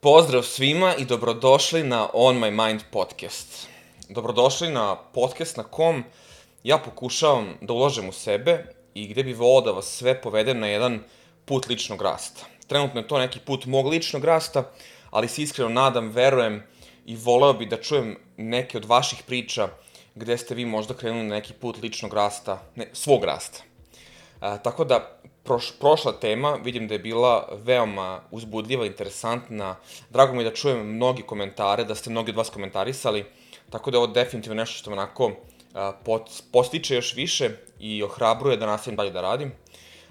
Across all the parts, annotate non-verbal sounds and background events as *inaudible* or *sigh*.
Pozdrav svima i dobrodošli na On My Mind podcast. Dobrodošli na podcast na kom ja pokušavam da uložem u sebe i gde bi volao da vas sve povedem na jedan put ličnog rasta. Trenutno je to neki put mog ličnog rasta, ali se iskreno nadam, verujem i voleo bi da čujem neke od vaših priča gde ste vi možda krenuli na neki put ličnog rasta, ne, svog rasta. A, tako da, proš, prošla tema, vidim da je bila veoma uzbudljiva, interesantna. Drago mi je da čujem mnogi komentare, da ste mnogi od vas komentarisali, tako da je ovo definitivno nešto što me onako a, pot, postiče još više i ohrabruje da nastavim dalje da radim.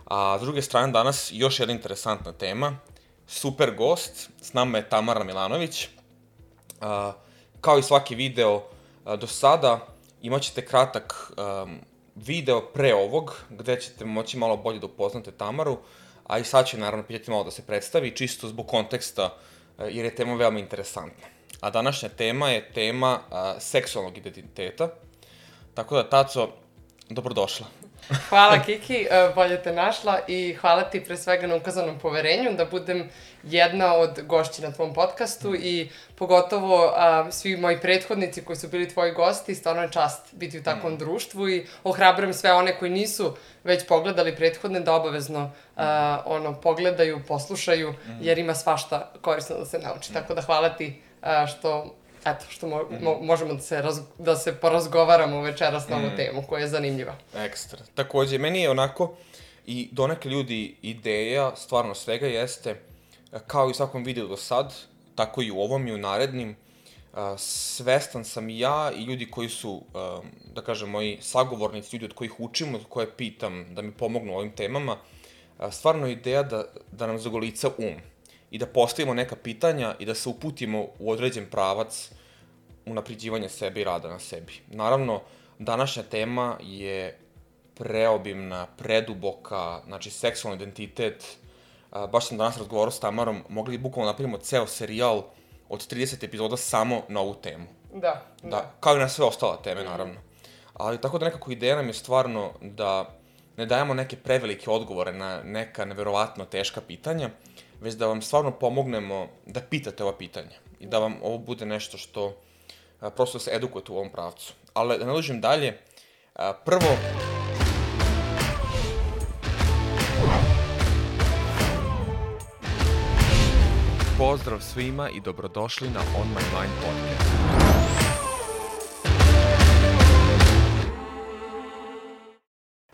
A s druge strane, danas još jedna interesantna tema. Super gost, s nama je Tamara Milanović. A, kao i svaki video a, do sada, imaćete kratak um, video pre ovog, gde ćete moći malo bolje da upoznate Tamaru, a i sad će naravno pitati malo da se predstavi, čisto zbog konteksta, jer je tema veoma interesantna. A današnja tema je tema a, seksualnog identiteta, tako da, Taco, dobrodošla. Hvala Kiki, e, bolje te našla i hvala ti pre svega na ukazanom poverenju da budem jedna od gošći na tvom podcastu i pogotovo a, svi moji prethodnici koji su bili tvoji gosti, stvarno je čast biti u takvom mm. društvu i ohrabrujem sve one koji nisu već pogledali prethodne da obavezno a, ono, pogledaju, poslušaju, mm. jer ima svašta korisno da se nauči. Tako da hvala ti a, što eto, što mo, mo, mhm. možemo da se, raz, da se porazgovaramo večeras na ovu mm. temu koja je zanimljiva. Ekstra. Takođe, meni je onako i donekle ljudi ideja stvarno svega jeste kao i u svakom videu do sad, tako i u ovom i u narednim, svestan sam i ja i ljudi koji su, da kažem, moji sagovornici, ljudi od kojih učim, od koje pitam da mi pomognu u ovim temama, stvarno je ideja da, da nam zagolica um i da postavimo neka pitanja i da se uputimo u određen pravac unapriđivanja sebe i rada na sebi. Naravno, današnja tema je preobimna, preduboka, znači seksualni identitet. A, baš sam danas razgovarao s Tamarom, mogli bi bukvalno napravimo ceo serijal od 30 epizoda samo na ovu temu. Da, da. Da, kao i na sve ostale teme, naravno. Ali tako da nekako ideja nam je stvarno da ne dajemo neke prevelike odgovore na neka neverovatno teška pitanja, već da vam stvarno pomognemo da pitate ova pitanja i da vam ovo bude nešto što a, prosto se edukujete u ovom pravcu. Ali da ne ložim dalje, a, prvo... Pozdrav svima i dobrodošli na On My Mind podcast.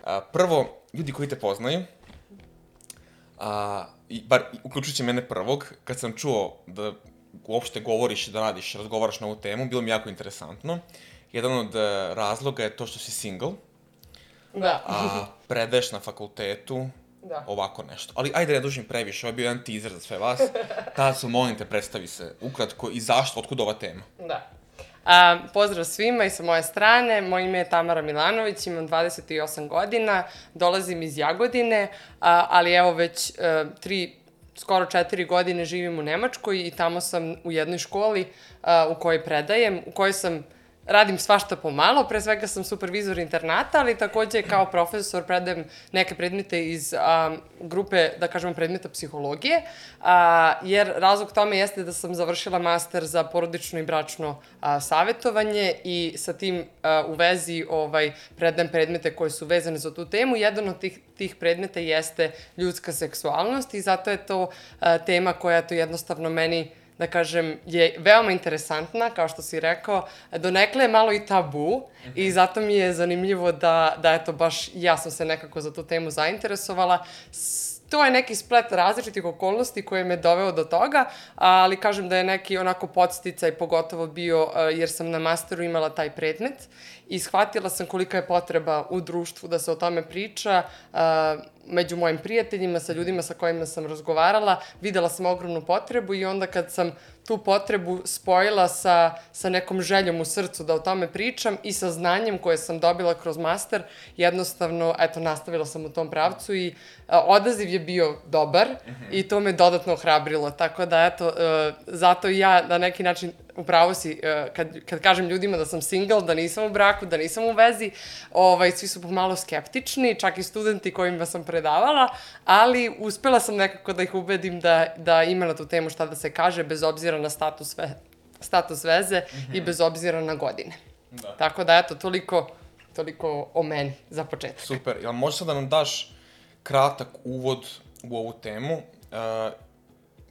A, prvo, ljudi koji te poznaju, a, i, bar uključujući mene prvog, kad sam čuo da uopšte govoriš i da radiš, razgovaraš na ovu temu, bilo mi jako interesantno. Jedan od e, razloga je to što si single. Da. a predaješ na fakultetu, da. ovako nešto. Ali ajde ne dužim previše, ovo je bio jedan teaser za sve vas. *laughs* Tada su, molim te, predstavi se ukratko i zašto, otkud ova tema. Da. A, pozdrav svima i sa moje strane, moje ime je Tamara Milanović, imam 28 godina, dolazim iz Jagodine, a, ali evo već a, e, tri, skoro četiri godine živim u Nemačkoj i tamo sam u jednoj školi a, u kojoj predajem, u kojoj sam radim svašta pomalo, pre svega sam supervizor internata, ali takođe kao profesor predajem neke predmete iz a, grupe, da kažemo, predmeta psihologije, a, jer razlog tome jeste da sam završila master za porodično i bračno a, savetovanje i sa tim a, u vezi ovaj, predajem predmete koje su vezane za tu temu. Jedan od tih, tih predmeta jeste ljudska seksualnost i zato je to a, tema koja to jednostavno meni da kažem, je veoma interesantna, kao što si rekao, donekle je malo i tabu mm -hmm. i zato mi je zanimljivo da, da eto, baš ja sam se nekako za tu temu zainteresovala. To je neki splet različitih okolnosti koje me doveo do toga, ali kažem da je neki onako podsticaj pogotovo bio jer sam na masteru imala taj predmet i shvatila sam kolika je potreba u društvu da se o tome priča, među mojim prijateljima, sa ljudima sa kojima sam razgovarala, videla sam ogromnu potrebu i onda kad sam tu potrebu spojila sa, sa nekom željom u srcu da o tome pričam i sa znanjem koje sam dobila kroz master, jednostavno, eto, nastavila sam u tom pravcu i a, odaziv je bio dobar mm -hmm. i to me dodatno ohrabrilo. Tako da, eto, e, zato i ja na neki način upravo si, uh, kad, kad kažem ljudima da sam single, da nisam u braku, da nisam u vezi, ovaj, svi su pomalo skeptični, čak i studenti kojima sam predavala, ali uspela sam nekako da ih ubedim da, da ima na tu temu šta da se kaže, bez obzira na status, ve, status veze mm -hmm. i bez obzira na godine. Da. Tako da, eto, toliko, toliko o meni za početak. Super. Jel možeš sad da nam daš kratak uvod u ovu temu? Uh,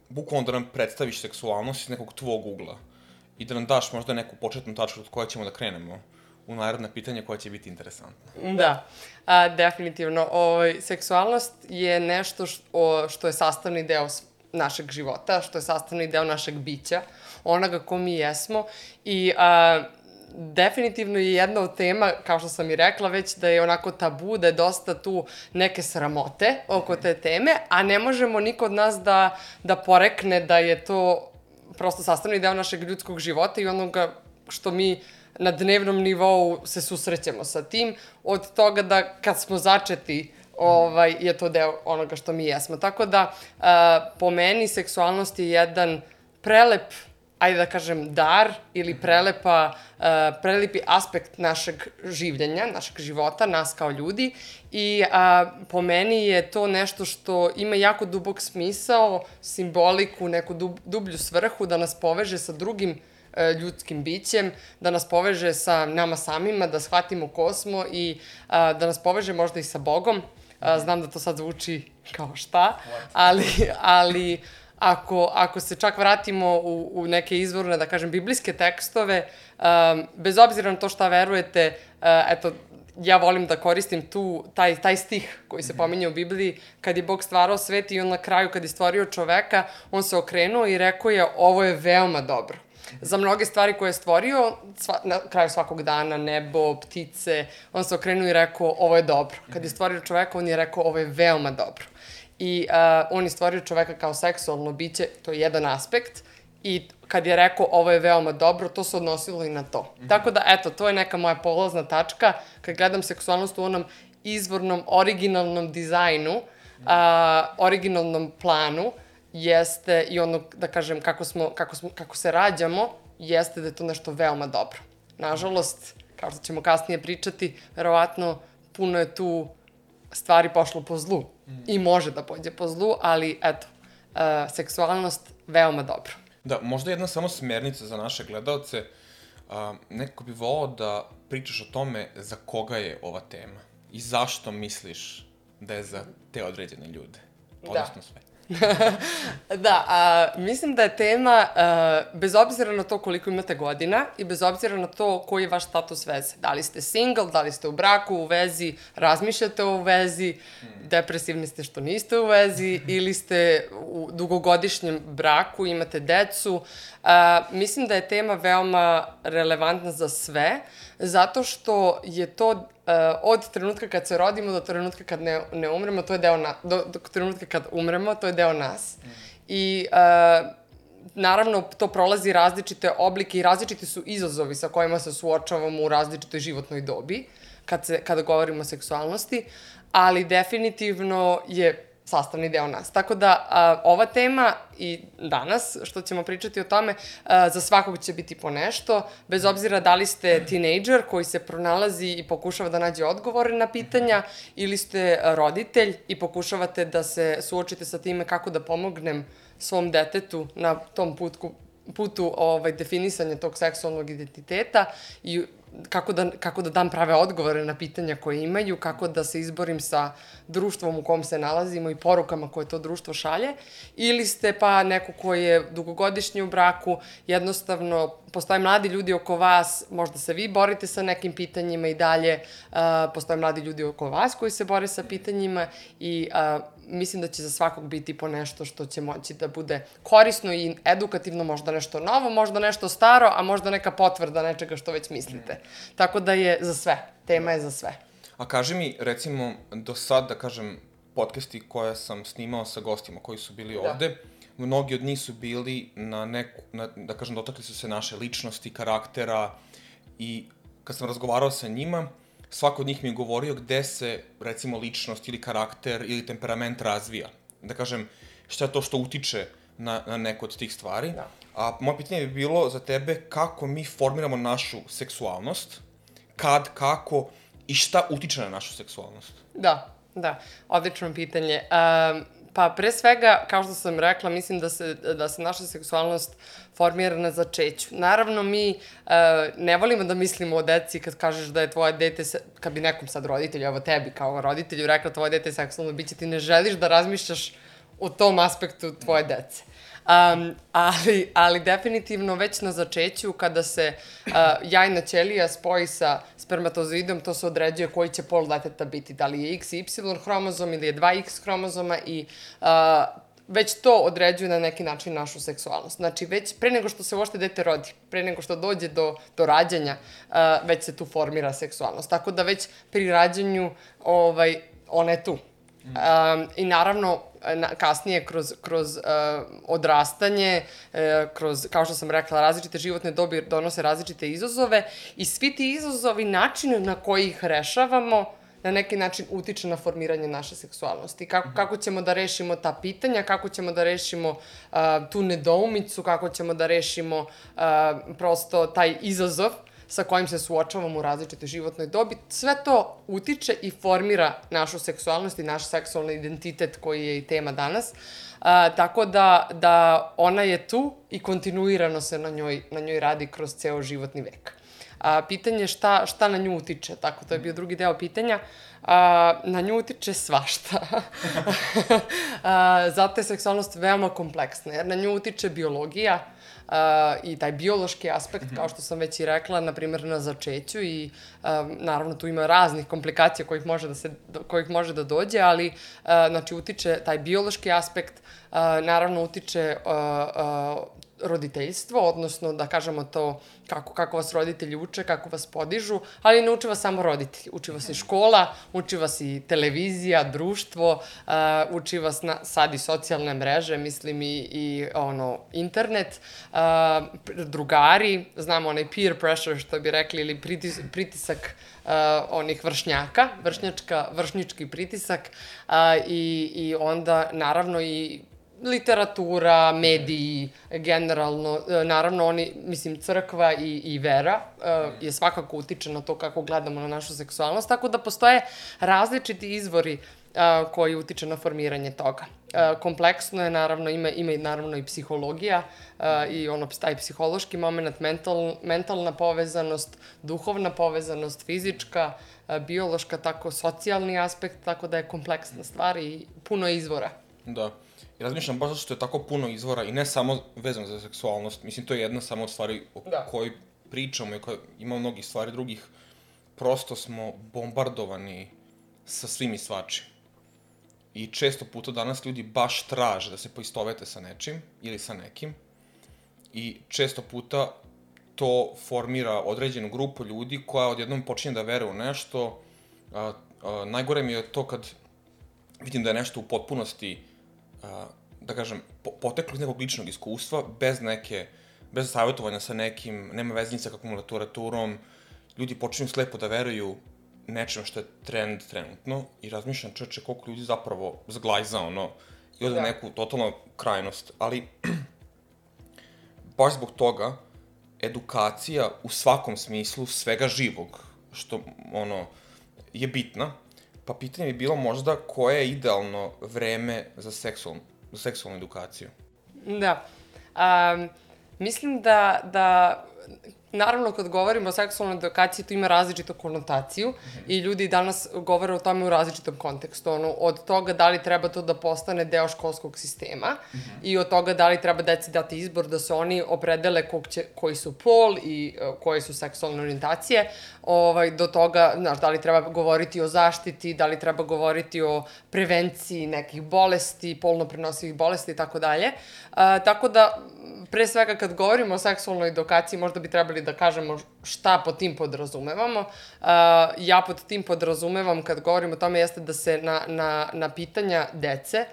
bukvalno da nam predstaviš seksualnost iz nekog tvog ugla i da nam daš možda neku početnu tačku od koje ćemo da krenemo u naredna pitanja koja će biti interesantna. Da, a, definitivno. Ovaj, seksualnost je nešto što, o, što je sastavni deo našeg života, što je sastavni deo našeg bića, onoga ko mi jesmo i a, definitivno je jedna od tema, kao što sam i rekla već, da je onako tabu, da je dosta tu neke sramote oko te teme, a ne možemo niko od nas da, da porekne da je to prosto sastavni deo našeg ljudskog života i onoga što mi na dnevnom nivou se susrećemo sa tim, od toga da kad smo začeti ovaj, je to deo onoga što mi jesmo. Tako da, uh, po meni, seksualnost je jedan prelep ajde da kažem, dar ili prelepa, uh, prelepi aspekt našeg življenja, našeg života, nas kao ljudi i uh, po meni je to nešto što ima jako dubok smisao, simboliku, neku dub, dublju svrhu da nas poveže sa drugim uh, ljudskim bićem, da nas poveže sa nama samima, da shvatimo ko smo i uh, da nas poveže možda i sa Bogom. Uh, znam da to sad zvuči kao šta, ali, ali ako, ako se čak vratimo u, u neke izvorne, da kažem, biblijske tekstove, um, bez obzira na to šta verujete, uh, eto, ja volim da koristim tu, taj, taj stih koji se pominje u Bibliji, kad je Bog stvarao svet i on na kraju, kad je stvorio čoveka, on se okrenuo i rekao je, ovo je veoma dobro. Za mnoge stvari koje je stvorio, sva, na kraju svakog dana, nebo, ptice, on se okrenuo i rekao, ovo je dobro. Kad je stvorio čoveka, on je rekao, ovo je veoma dobro i uh, on je stvorio čoveka kao seksualno biće, to je jedan aspekt, i kad je rekao ovo je veoma dobro, to se odnosilo i na to. Mm -hmm. Tako da, eto, to je neka moja polazna tačka, kad gledam seksualnost u onom izvornom, originalnom dizajnu, uh, originalnom planu, jeste i ono, da kažem, kako, smo, kako, smo, kako se rađamo, jeste da je to nešto veoma dobro. Nažalost, kao što ćemo kasnije pričati, verovatno puno je tu stvari pošlo po zlu. Mm. I može da pođe po zlu, ali eto, uh, seksualnost veoma dobro. Da, možda jedna samo smernica za naše gledalce. Uh, neko bi volao da pričaš o tome za koga je ova tema i zašto misliš da je za te određene ljude, da. odnosno da. sve. *laughs* da, a, mislim da je tema, a, bez obzira na to koliko imate godina i bez obzira na to koji je vaš status veze. Da li ste single, da li ste u braku, u vezi, razmišljate o vezi, hmm. depresivni ste što niste u vezi *laughs* ili ste u dugogodišnjem braku, imate decu. A, mislim da je tema veoma relevantna za sve, zato što je to od trenutka kad se rodimo do trenutka kad ne, ne umremo, to je deo na, do, do trenutka kad umremo, to je deo nas. Mm. I uh, naravno to prolazi različite oblike i različiti su izazovi sa kojima se suočavamo u različitoj životnoj dobi kad se, kada govorimo o seksualnosti, ali definitivno je sastavni deo nas. Tako da a, ova tema i danas, što ćemo pričati o tome, a, za svakog će biti po nešto, bez obzira da li ste tinejdžer koji se pronalazi i pokušava da nađe odgovore na pitanja, ili ste roditelj i pokušavate da se suočite sa time kako da pomognem svom detetu na tom putku, putu ovaj, definisanja tog seksualnog identiteta i kako da, kako da dam prave odgovore na pitanja koje imaju, kako da se izborim sa društvom u kom se nalazimo i porukama koje to društvo šalje, ili ste pa neko koji je dugogodišnji u braku, jednostavno postoje mladi ljudi oko vas, možda se vi borite sa nekim pitanjima i dalje, uh, postoje mladi ljudi oko vas koji se bore sa pitanjima i uh, mislim da će za svakog biti po nešto što će moći da bude korisno i edukativno, možda nešto novo, možda nešto staro, a možda neka potvrda nečega što već mislite. Tako da je za sve, tema je za sve. A kaži mi, recimo, do sad, da kažem, podcasti koje sam snimao sa gostima koji su bili da. ovde, mnogi od njih su bili na neku, na, da kažem, dotakli su se naše ličnosti, karaktera i kad sam razgovarao sa njima, svako od njih mi je govorio gde se, recimo, ličnost ili karakter ili temperament razvija. Da kažem, šta je to što utiče na, na neko od tih stvari. Da. A moje pitanje bi bilo za tebe kako mi formiramo našu seksualnost, kad, kako i šta utiče na našu seksualnost? Da, da, odlično pitanje. Um, pa pre svega, kao što sam rekla, mislim da se, da se naša seksualnost formira na začeću. Naravno, mi uh, ne volimo da mislimo o deci kad kažeš da je tvoje dete, se, kad bi nekom sad roditelju, evo tebi kao roditelju rekla tvoje dete je seksualno biće, ti ne želiš da razmišljaš u tom aspektu tvoje dece. Um, ali, ali definitivno već na začeću kada se uh, jajna ćelija spoji sa spermatozoidom, to se određuje koji će pol deteta biti, da li je X i Y hromozom ili je 2X hromozoma i uh, već to određuje na neki način našu seksualnost. Znači, već pre nego što se uopšte dete rodi, pre nego što dođe do, do rađanja, uh, već se tu formira seksualnost. Tako da već pri rađanju, ovaj, ona je tu. Um, I naravno, na, kasnije kroz, kroz uh, odrastanje, uh, kroz, kao što sam rekla, različite životne dobi donose različite izazove i svi ti izazovi, način na koji ih rešavamo, na neki način utiče na formiranje naše seksualnosti. Kako, kako ćemo da rešimo ta pitanja, kako ćemo da rešimo uh, tu nedoumicu, kako ćemo da rešimo uh, prosto taj izazov sa kojim se suočavamo u različitoj životnoj dobi, sve to utiče i formira našu seksualnost i naš seksualni identitet koji je i tema danas. A, tako da, da ona je tu i kontinuirano se na njoj, na njoj radi kroz ceo životni vek. A, pitanje šta, šta na nju utiče, tako to je bio drugi deo pitanja. A, na nju utiče svašta. *laughs* a, zato je seksualnost veoma kompleksna, jer na nju utiče biologija, uh, i taj biološki aspekt, -hmm. kao što sam već i rekla, na primjer na začeću i uh, naravno tu ima raznih komplikacija kojih može da, se, kojih može da dođe, ali uh, znači utiče taj biološki aspekt, uh, naravno utiče uh, uh, roditeljstvo, odnosno da kažemo to kako, kako vas roditelji uče, kako vas podižu, ali ne uče vas samo roditelji. Uči vas i škola, uči vas i televizija, društvo, uh, uči vas na, sad i socijalne mreže, mislim i, i ono, internet, uh, drugari, znamo onaj peer pressure što bi rekli, ili pritis, pritisak uh, onih vršnjaka, vršnjačka, vršnički pritisak uh, i, i onda naravno i literatura, mediji, generalno, e, naravno oni, mislim, crkva i, i vera uh, je svakako utiče na to kako gledamo na našu seksualnost, tako da postoje različiti izvori uh, koji utiče na formiranje toga. Kompleksno je, naravno, ima, ima i naravno i psihologija i ono, taj psihološki moment, mental, mentalna povezanost, duhovna povezanost, fizička, biološka, tako socijalni aspekt, tako da je kompleksna stvar i puno izvora. Da. I razmišljam baš zato što je tako puno izvora i ne samo vezano za seksualnost. Mislim, to je jedna samo od stvari o da. kojoj pričamo i koja ima mnogih stvari drugih. Prosto smo bombardovani sa svim i svačim. I često puta danas ljudi baš traže da se poistovete sa nečim ili sa nekim. I često puta to formira određenu grupu ljudi koja odjednom počinje da veruje u nešto. A, a, najgore mi je to kad vidim da je nešto u potpunosti da kažem, poteklo iz nekog ličnog iskustva, bez neke, bez savjetovanja sa nekim, nema veznica kakvom literaturom, ljudi počinju slepo da veruju nečem što je trend trenutno i razmišljam čeče koliko ljudi zapravo zglajza ono i ode da. neku totalno krajnost, ali *clears throat* baš zbog toga edukacija u svakom smislu svega živog što ono je bitna Pa pitanje bi bilo možda koje je idealno vreme za seksualnu, za seksualnu edukaciju? Da. Um, mislim da, da Naravno, kad govorimo o seksualnoj edukaciji, to ima različitu konotaciju mm -hmm. i ljudi danas govore o tome u različitom kontekstu. Ono, od toga da li treba to da postane deo školskog sistema mm -hmm. i od toga da li treba deci dati izbor da se oni opredele kog će, koji su pol i uh, koje su seksualne orientacije, ovaj, do toga, znaš, da li treba govoriti o zaštiti, da li treba govoriti o prevenciji nekih bolesti, polno prenosivih bolesti i tako dalje. Tako da, pre svega kad govorimo o seksualnoj edukaciji, možda bi trebali da kažemo šta pod tim podrazumevamo. Ja pod tim podrazumevam kad govorim o tome jeste da se na, na, na pitanja dece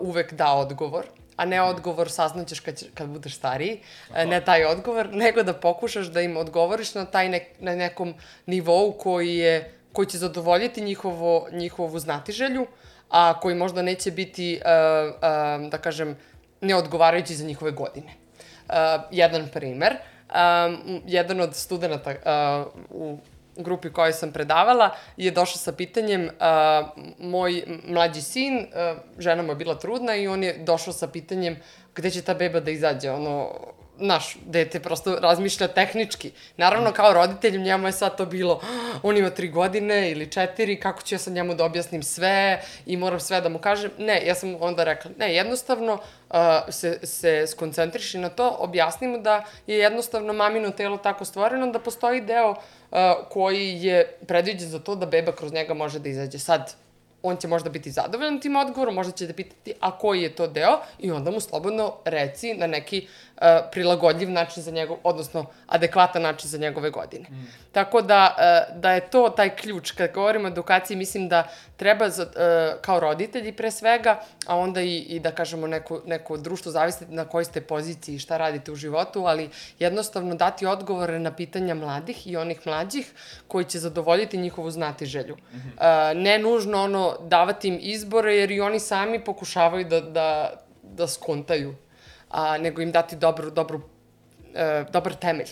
uvek da odgovor a ne odgovor saznaćeš kad, kad budeš stariji, Aha. ne taj odgovor, nego da pokušaš da im odgovoriš na taj nek, na nekom nivou koji je koji će zadovoljiti njihovo, njihovu znatiželju, a koji možda neće biti, uh, uh, da kažem, neodgovarajući za njihove godine. jedan primer. Um, jedan od studenta uh, u grupi kojoj sam predavala je došao sa pitanjem uh, moj mlađi sin, uh, žena mu je bila trudna i on je došao sa pitanjem gde će ta beba da izađe, ono, naš dete prosto razmišlja tehnički. Naravno, kao roditelj, njemu je sad to bilo, on ima tri godine ili četiri, kako ću ja sad njemu da objasnim sve i moram sve da mu kažem. Ne, ja sam onda rekla, ne, jednostavno uh, se, se skoncentriši na to, objasnimo da je jednostavno mamino telo tako stvoreno da postoji deo uh, koji je predviđen za to da beba kroz njega može da izađe. Sad, on će možda biti zadovoljan tim odgovorom, možda će da pitati a koji je to deo i onda mu slobodno reci na neki prilagodljiv način za njegov, odnosno adekvatan način za njegove godine. Mm. Tako da, uh, da je to taj ključ. Kad govorimo o edukaciji, mislim da treba za, uh, kao roditelji pre svega, a onda i, i da kažemo neko, neko društvo, zavisite na kojoj ste poziciji i šta radite u životu, ali jednostavno dati odgovore na pitanja mladih i onih mlađih koji će zadovoljiti njihovu znati želju. Mm -hmm. ne nužno ono davati im izbore, jer i oni sami pokušavaju da, da, da skontaju a, nego im dati dobru, dobru, e, dobar temelj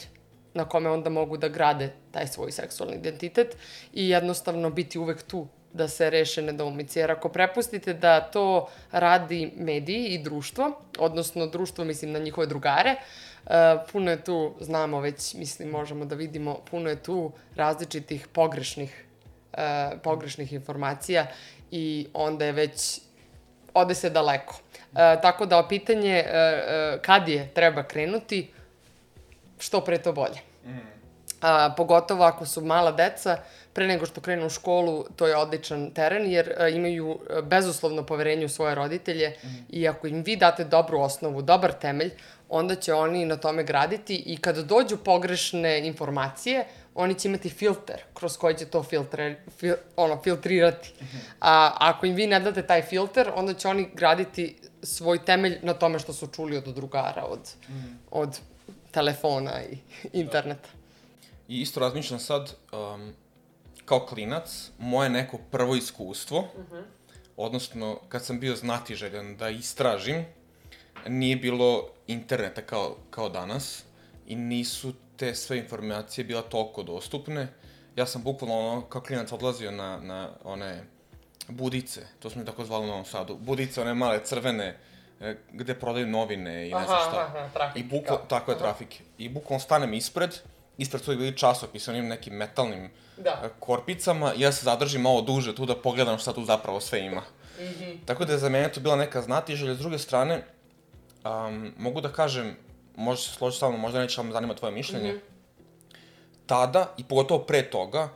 na kome onda mogu da grade taj svoj seksualni identitet i jednostavno biti uvek tu da se reše nedoumice. Jer ako prepustite da to radi mediji i društvo, odnosno društvo mislim na njihove drugare, uh, puno je tu, znamo već, mislim možemo da vidimo, puno je tu različitih pogrešnih, uh, pogrešnih informacija i onda je već ode se daleko. E, tako da pitanje e, e, kad je treba krenuti, što pre to bolje. A, pogotovo ako su mala deca, pre nego što krenu u školu, to je odličan teren, jer a, imaju bezuslovno poverenje u svoje roditelje mm. i ako im vi date dobru osnovu, dobar temelj, onda će oni na tome graditi i kada dođu pogrešne informacije, oni će imati filter kroz koji će to filtre, fil, ono, filtrirati. A ako im vi ne date taj filter, onda će oni graditi svoj temelj na tome što su čuli od drugara, od, mm. od telefona i interneta. I isto razmišljam sad, um, kao klinac, moje neko prvo iskustvo, mm -hmm. odnosno kad sam bio znatiželjan da istražim, nije bilo interneta kao, kao danas i nisu te sve informacije bila toliko dostupne. Ja sam bukvalno ono, kao klinac odlazio na, na one budice, to smo tako zvali u Novom Sadu, budice, one male crvene, e, gde prodaju novine i ne znam šta. Aha, trafik. I bukvalno, tako je, aha. trafik. I bukvalno stanem ispred, ispred su bili časopis, onim nekim metalnim da. E, korpicama, i ja se zadržim malo duže tu da pogledam šta tu zapravo sve ima. Mm -hmm. Tako da je za mene to bila neka znatiželja. S druge strane, um, mogu da kažem, možda se složiti sa mnom, možda neće vam zanima tvoje mišljenje. Mm -hmm. Tada, i pogotovo pre toga,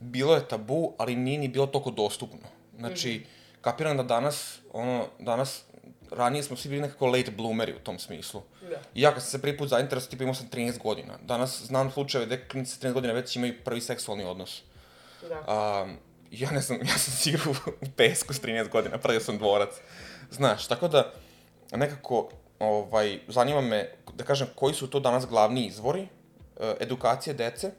bilo je tabu, ali nije ni bilo toliko dostupno. Znači, mm -hmm. kapiram da danas, ono, danas, ranije smo svi bili nekako late bloomeri u tom smislu. Da. I ja kad sam se prvi put zainteresao, tipa imao sam 13 godina. Danas znam slučajeve gde klinici 13 godina već imaju prvi seksualni odnos. Da. A, ja ne znam, *laughs* ja sam sigurno u pesku s 13 godina, pravio sam dvorac. Znaš, tako da, nekako, ovaj, zanima me, da kažem, koji su to danas glavni izvori uh, edukacije dece,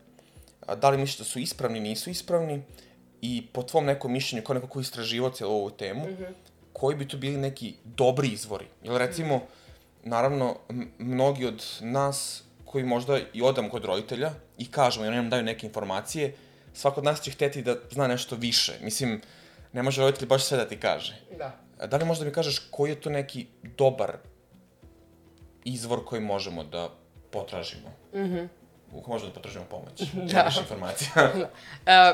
da li misliš da su ispravni, nisu ispravni, i po tvom nekom mišljenju, kao neko ko istraživao cijelu ovu temu, mm -hmm. koji bi tu bili neki dobri izvori? Jer recimo, mm -hmm. naravno, mnogi od nas koji možda i odamo kod roditelja i kažemo oni nam daju neke informacije, svako od nas će hteti da zna nešto više. Mislim, ne može roditelj baš sve da ti kaže. Da. Da li možda mi kažeš koji je to neki dobar izvor koji možemo da potražimo? Mhm. Mm Uko možemo da potražimo pomoć, *laughs* da. više informacija. uh,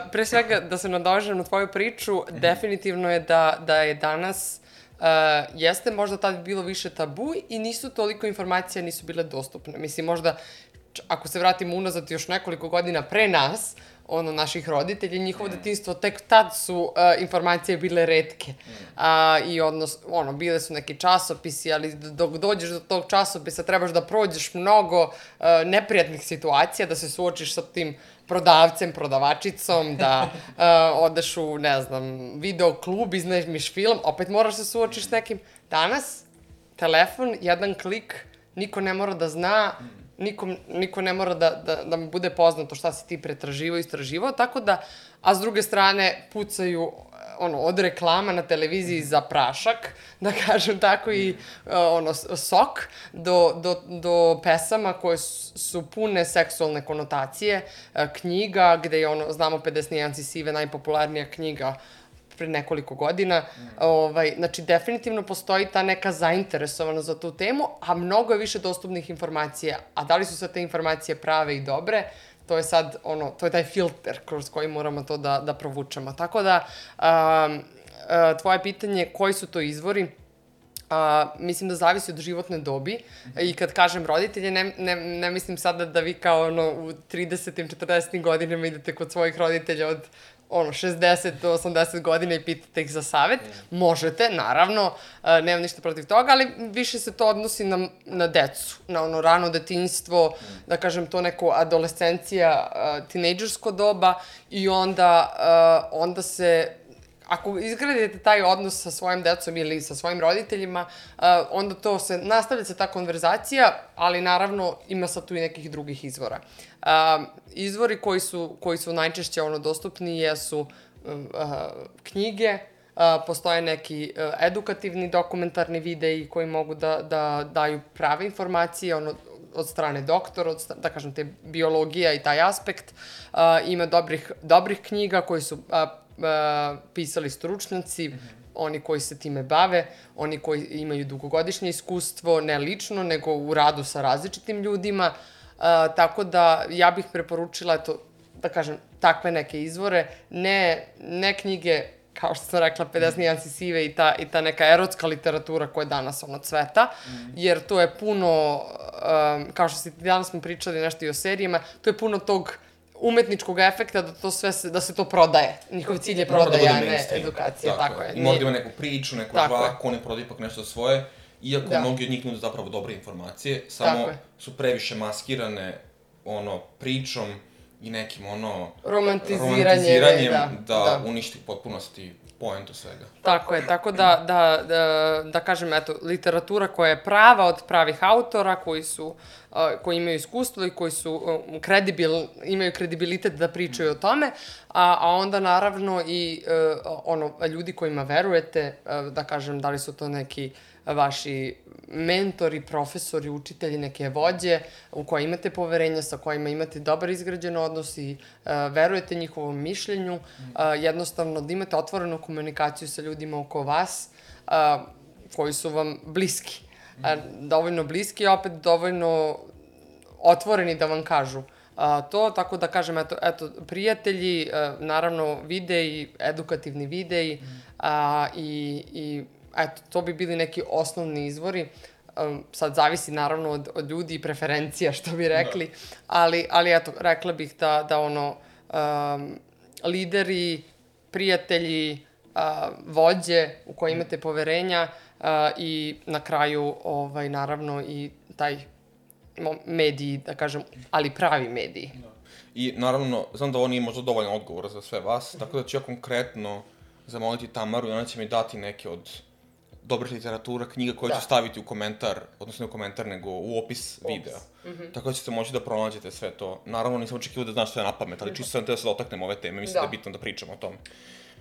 *laughs* pre svega, da se nadožem na tvoju priču, -hmm. definitivno je da, da je danas Uh, jeste možda tad bilo više tabu i nisu toliko informacija nisu bile dostupne. Mislim, možda ako se vratimo unazad još nekoliko godina pre nas, ono, naših roditelja, njihovo mm. detinstvo, tek tad su uh, informacije bile redke. Mm. Uh, I odnos, ono, bile su neki časopisi, ali dok dođeš do tog časopisa trebaš da prođeš mnogo uh, neprijatnih situacija, da se suočiš sa tim prodavcem, prodavačicom, da uh, odeš u, ne znam, video klub, iznajmiš film, opet moraš se suočiš s nekim. Danas, telefon, jedan klik, niko ne mora da zna, nikom, niko ne mora da, da, da mu bude poznato šta si ti pretraživao istraživao, tako da, a s druge strane pucaju ono, od reklama na televiziji za prašak, *laughs* da kažem tako, i uh, ono, sok, do, do, do pesama koje su pune seksualne konotacije, uh, knjiga, gde je ono, znamo 50 nijanci sive, najpopularnija knjiga pre nekoliko godina. Mm. Ovaj, znači, definitivno postoji ta neka zainteresovana za tu temu, a mnogo je više dostupnih informacija. A da li su sve te informacije prave i dobre, to je sad, ono, to je taj filter kroz koji moramo to da, da provučemo. Tako da, um, tvoje pitanje, koji su to izvori? A, mislim da zavisi od životne dobi i kad kažem roditelje, ne, ne, ne mislim sada da vi kao ono u 30. 40. godinama idete kod svojih roditelja od ono, 60 do 80 godina i pitate ih za savet, mm. možete, naravno, uh, nemam ništa protiv toga, ali više se to odnosi na, na decu, na ono rano detinjstvo, mm. da kažem to neko adolescencija, uh, tinejdžersko doba i onda, uh, onda se ako izgradite taj odnos sa svojim decom ili sa svojim roditeljima, onda to se, nastavlja se ta konverzacija, ali naravno ima sad tu i nekih drugih izvora. Izvori koji su, koji su najčešće ono dostupni jesu knjige, postoje neki uh, edukativni dokumentarni videi koji mogu da, da daju prave informacije, ono, od strane doktora, od, da kažem, te biologija i taj aspekt. Uh, ima dobrih, dobrih knjiga koji su uh, uh, pisali stručnjaci, mm -hmm. oni koji se time bave, oni koji imaju dugogodišnje iskustvo, ne lično, nego u radu sa različitim ljudima. Uh, tako da ja bih preporučila, eto, da kažem, takve neke izvore, ne, ne knjige kao što sam rekla, 50 nijansi sive i ta, i ta neka erotska literatura koja je danas ono cveta, mm. jer to je puno, um, kao što si danas smo pričali nešto i o serijama, to je puno tog umetničkog efekta da to sve se, da se to prodaje. Njihov cilj je da prodaja, da ne edukacija, tako, tako je. I možda ima neku priču, neku žvaku, ne prodaje ipak nešto svoje, iako da. mnogi od njih nude zapravo dobre informacije, samo su previše maskirane ono pričom i nekim ono romantiziranje, romantiziranjem da, da, da. uništi potpunosti poentu svega. Tako je, tako da, da, da, da kažem, eto, literatura koja je prava od pravih autora, koji su, uh, koji imaju iskustvo i koji su uh, kredibil, imaju kredibilitet da pričaju o tome, a, a onda naravno i uh, ono, ljudi kojima verujete, uh, da kažem, da li su to neki vaši mentori, profesori, učitelji, neke vođe u koje imate poverenje, sa kojima imate dobar izgrađen odnos i uh, verujete njihovom mišljenju, uh, jednostavno da imate otvorenu komunikaciju sa ljudima oko vas uh, koji su vam bliski. Dovoljno bliski, i opet dovoljno otvoreni da vam kažu a, to, tako da kažem, eto, eto prijatelji, a, naravno videi, edukativni videi a, i, i eto, to bi bili neki osnovni izvori. Um, sad zavisi naravno od, od ljudi i preferencija, što bi rekli, da. ali, ali eto, rekla bih da, da ono, um, lideri, prijatelji, uh, vođe u koje imate poverenja uh, i na kraju, ovaj, naravno, i taj mediji, da kažem, ali pravi mediji. Da. I naravno, znam da ovo nije možda dovoljno odgovor za sve vas, tako da ću ja konkretno zamoliti Tamaru i ona će mi dati neke od dobra literatura, knjiga koju da. ću staviti u komentar, odnosno ne u komentar, nego u opis, opis. videa. Mm -hmm. Tako da ćete moći da pronađete sve to. Naravno, nisam očekivao da znaš sve na pamet, ali čisto sam te da se dotaknemo ove teme, mislim da. da je bitno da pričamo o tome.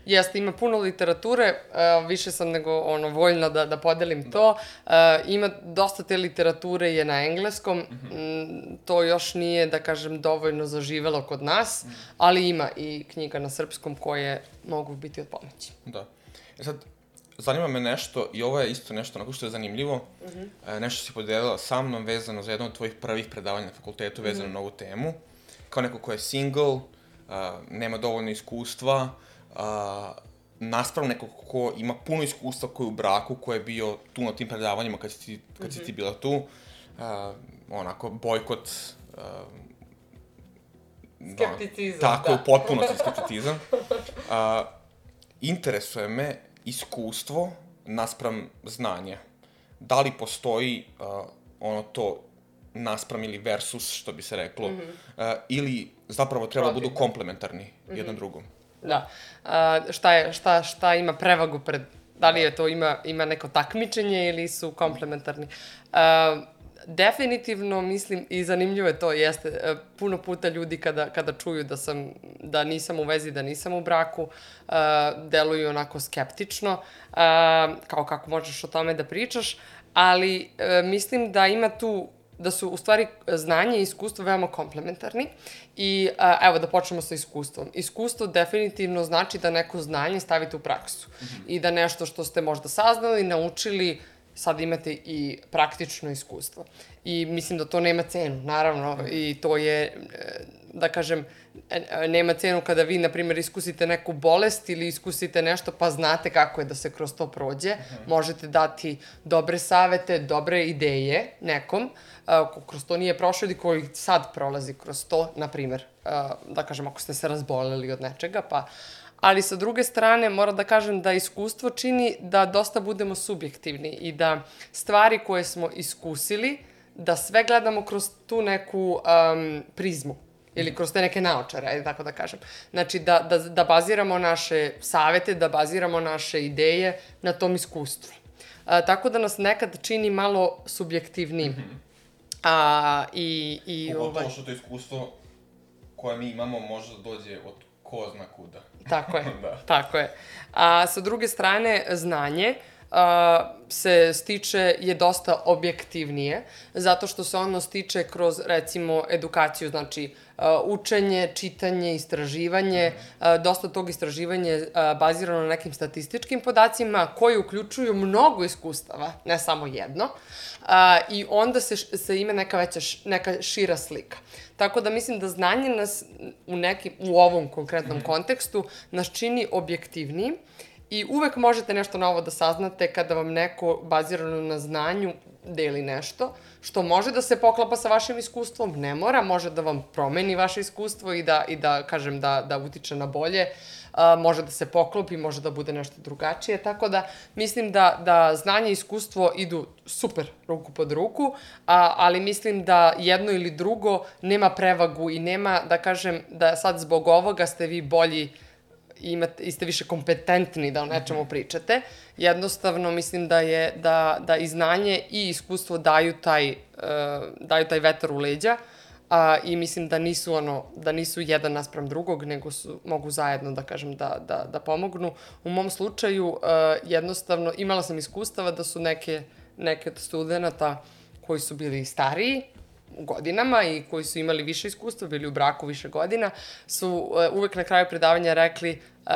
Jeste, ima puno literature, uh, više sam nego ono, voljna da, da podelim da. to. Uh, ima dosta te literature je na engleskom, mm -hmm. to još nije, da kažem, dovoljno zaživelo kod nas, mm -hmm. ali ima i knjiga na srpskom koje mogu biti od pomoći. Da. E sad, zanima me nešto, i ovo je isto nešto onako što je zanimljivo, mm -hmm. nešto si podelila sa mnom vezano za jedno od tvojih prvih predavanja na fakultetu vezano mm -hmm. na ovu temu, kao neko ko je single, nema dovoljno iskustva, uh, naspram nekog ko ima puno iskustva, ko je u braku, ko je bio tu na tim predavanjima kad si ti, kad mm -hmm. si ti mhm. bila tu, onako, bojkot uh, Skepticizam, da. Tako, da. potpuno skepticizam. Uh, interesuje me iskustvo naspram znanja. Da li postoji uh, ono to naspram ili versus, što bi se reklo, mm -hmm. uh, ili zapravo treba Protiv. budu komplementarni mm -hmm. jednom drugom. Da. Uh, šta, je, šta, šta ima prevagu pred... Da li je to ima, ima neko takmičenje ili su komplementarni? Uh, definitivno mislim i zanimljivo je to jeste e, puno puta ljudi kada kada čuju da sam da nisam u vezi da nisam u braku uh, deluju onako skeptično uh, kao kako možeš o tome da pričaš ali uh, mislim da ima tu da su u stvari znanje i iskustvo veoma komplementarni i a, evo da počnemo sa iskustvom. Iskustvo definitivno znači da neko znanje stavite u praksu mm -hmm. i da nešto što ste možda saznali, naučili, sad imate i praktično iskustvo. I mislim da to nema cenu, naravno, i to je, e, da kažem, e, nema cenu kada vi, na primjer, iskusite neku bolest ili iskusite nešto pa znate kako je da se kroz to prođe. Uh -huh. Možete dati dobre savete, dobre ideje nekom, ko kroz to nije prošao ili koji sad prolazi kroz to, na primjer, da kažem, ako ste se razboleli od nečega, pa ali sa druge strane moram da kažem da iskustvo čini da dosta budemo subjektivni i da stvari koje smo iskusili, da sve gledamo kroz tu neku um, prizmu ili kroz te neke naočare, ajde tako da kažem. Znači, da, da, da baziramo naše savete, da baziramo naše ideje na tom iskustvu. A, tako da nas nekad čini malo subjektivnim. Mm -hmm. A, i, i, Pogotovo ovaj... što to iskustvo koje mi imamo može da dođe od ko zna kuda. Tako je, *laughs* da. tako je. A sa druge strane, znanje a, se stiče, je dosta objektivnije, zato što se ono stiče kroz, recimo, edukaciju, znači, a, učenje, čitanje, istraživanje, a, dosta tog istraživanja je bazirano na nekim statističkim podacima koji uključuju mnogo iskustava, ne samo jedno, a, i onda se, se ime neka veća, neka šira slika. Tako da mislim da znanje nas u, nekim, u ovom konkretnom kontekstu nas čini objektivniji i uvek možete nešto novo da saznate kada vam neko bazirano na znanju deli nešto, što može da se poklapa sa vašim iskustvom, ne mora, može da vam promeni vaše iskustvo i da, i da kažem, da, da utiče na bolje. A, može da se poklopi, može da bude nešto drugačije, tako da mislim da, da znanje i iskustvo idu super ruku pod ruku, a, ali mislim da jedno ili drugo nema prevagu i nema, da kažem, da sad zbog ovoga ste vi bolji imate, i ste više kompetentni da o nečemu pričate. Jednostavno mislim da je da, da i znanje i iskustvo daju taj, uh, daju taj vetar u leđa. Uh, a, i mislim da nisu ono, da nisu jedan naspram drugog, nego su, mogu zajedno da kažem da, da, da pomognu. U mom slučaju a, jednostavno imala sam iskustava da su neke, neke od studenta koji su bili stariji, godinama i koji su imali više iskustva, bili u braku više godina, su uh, uvek na kraju predavanja rekli uh,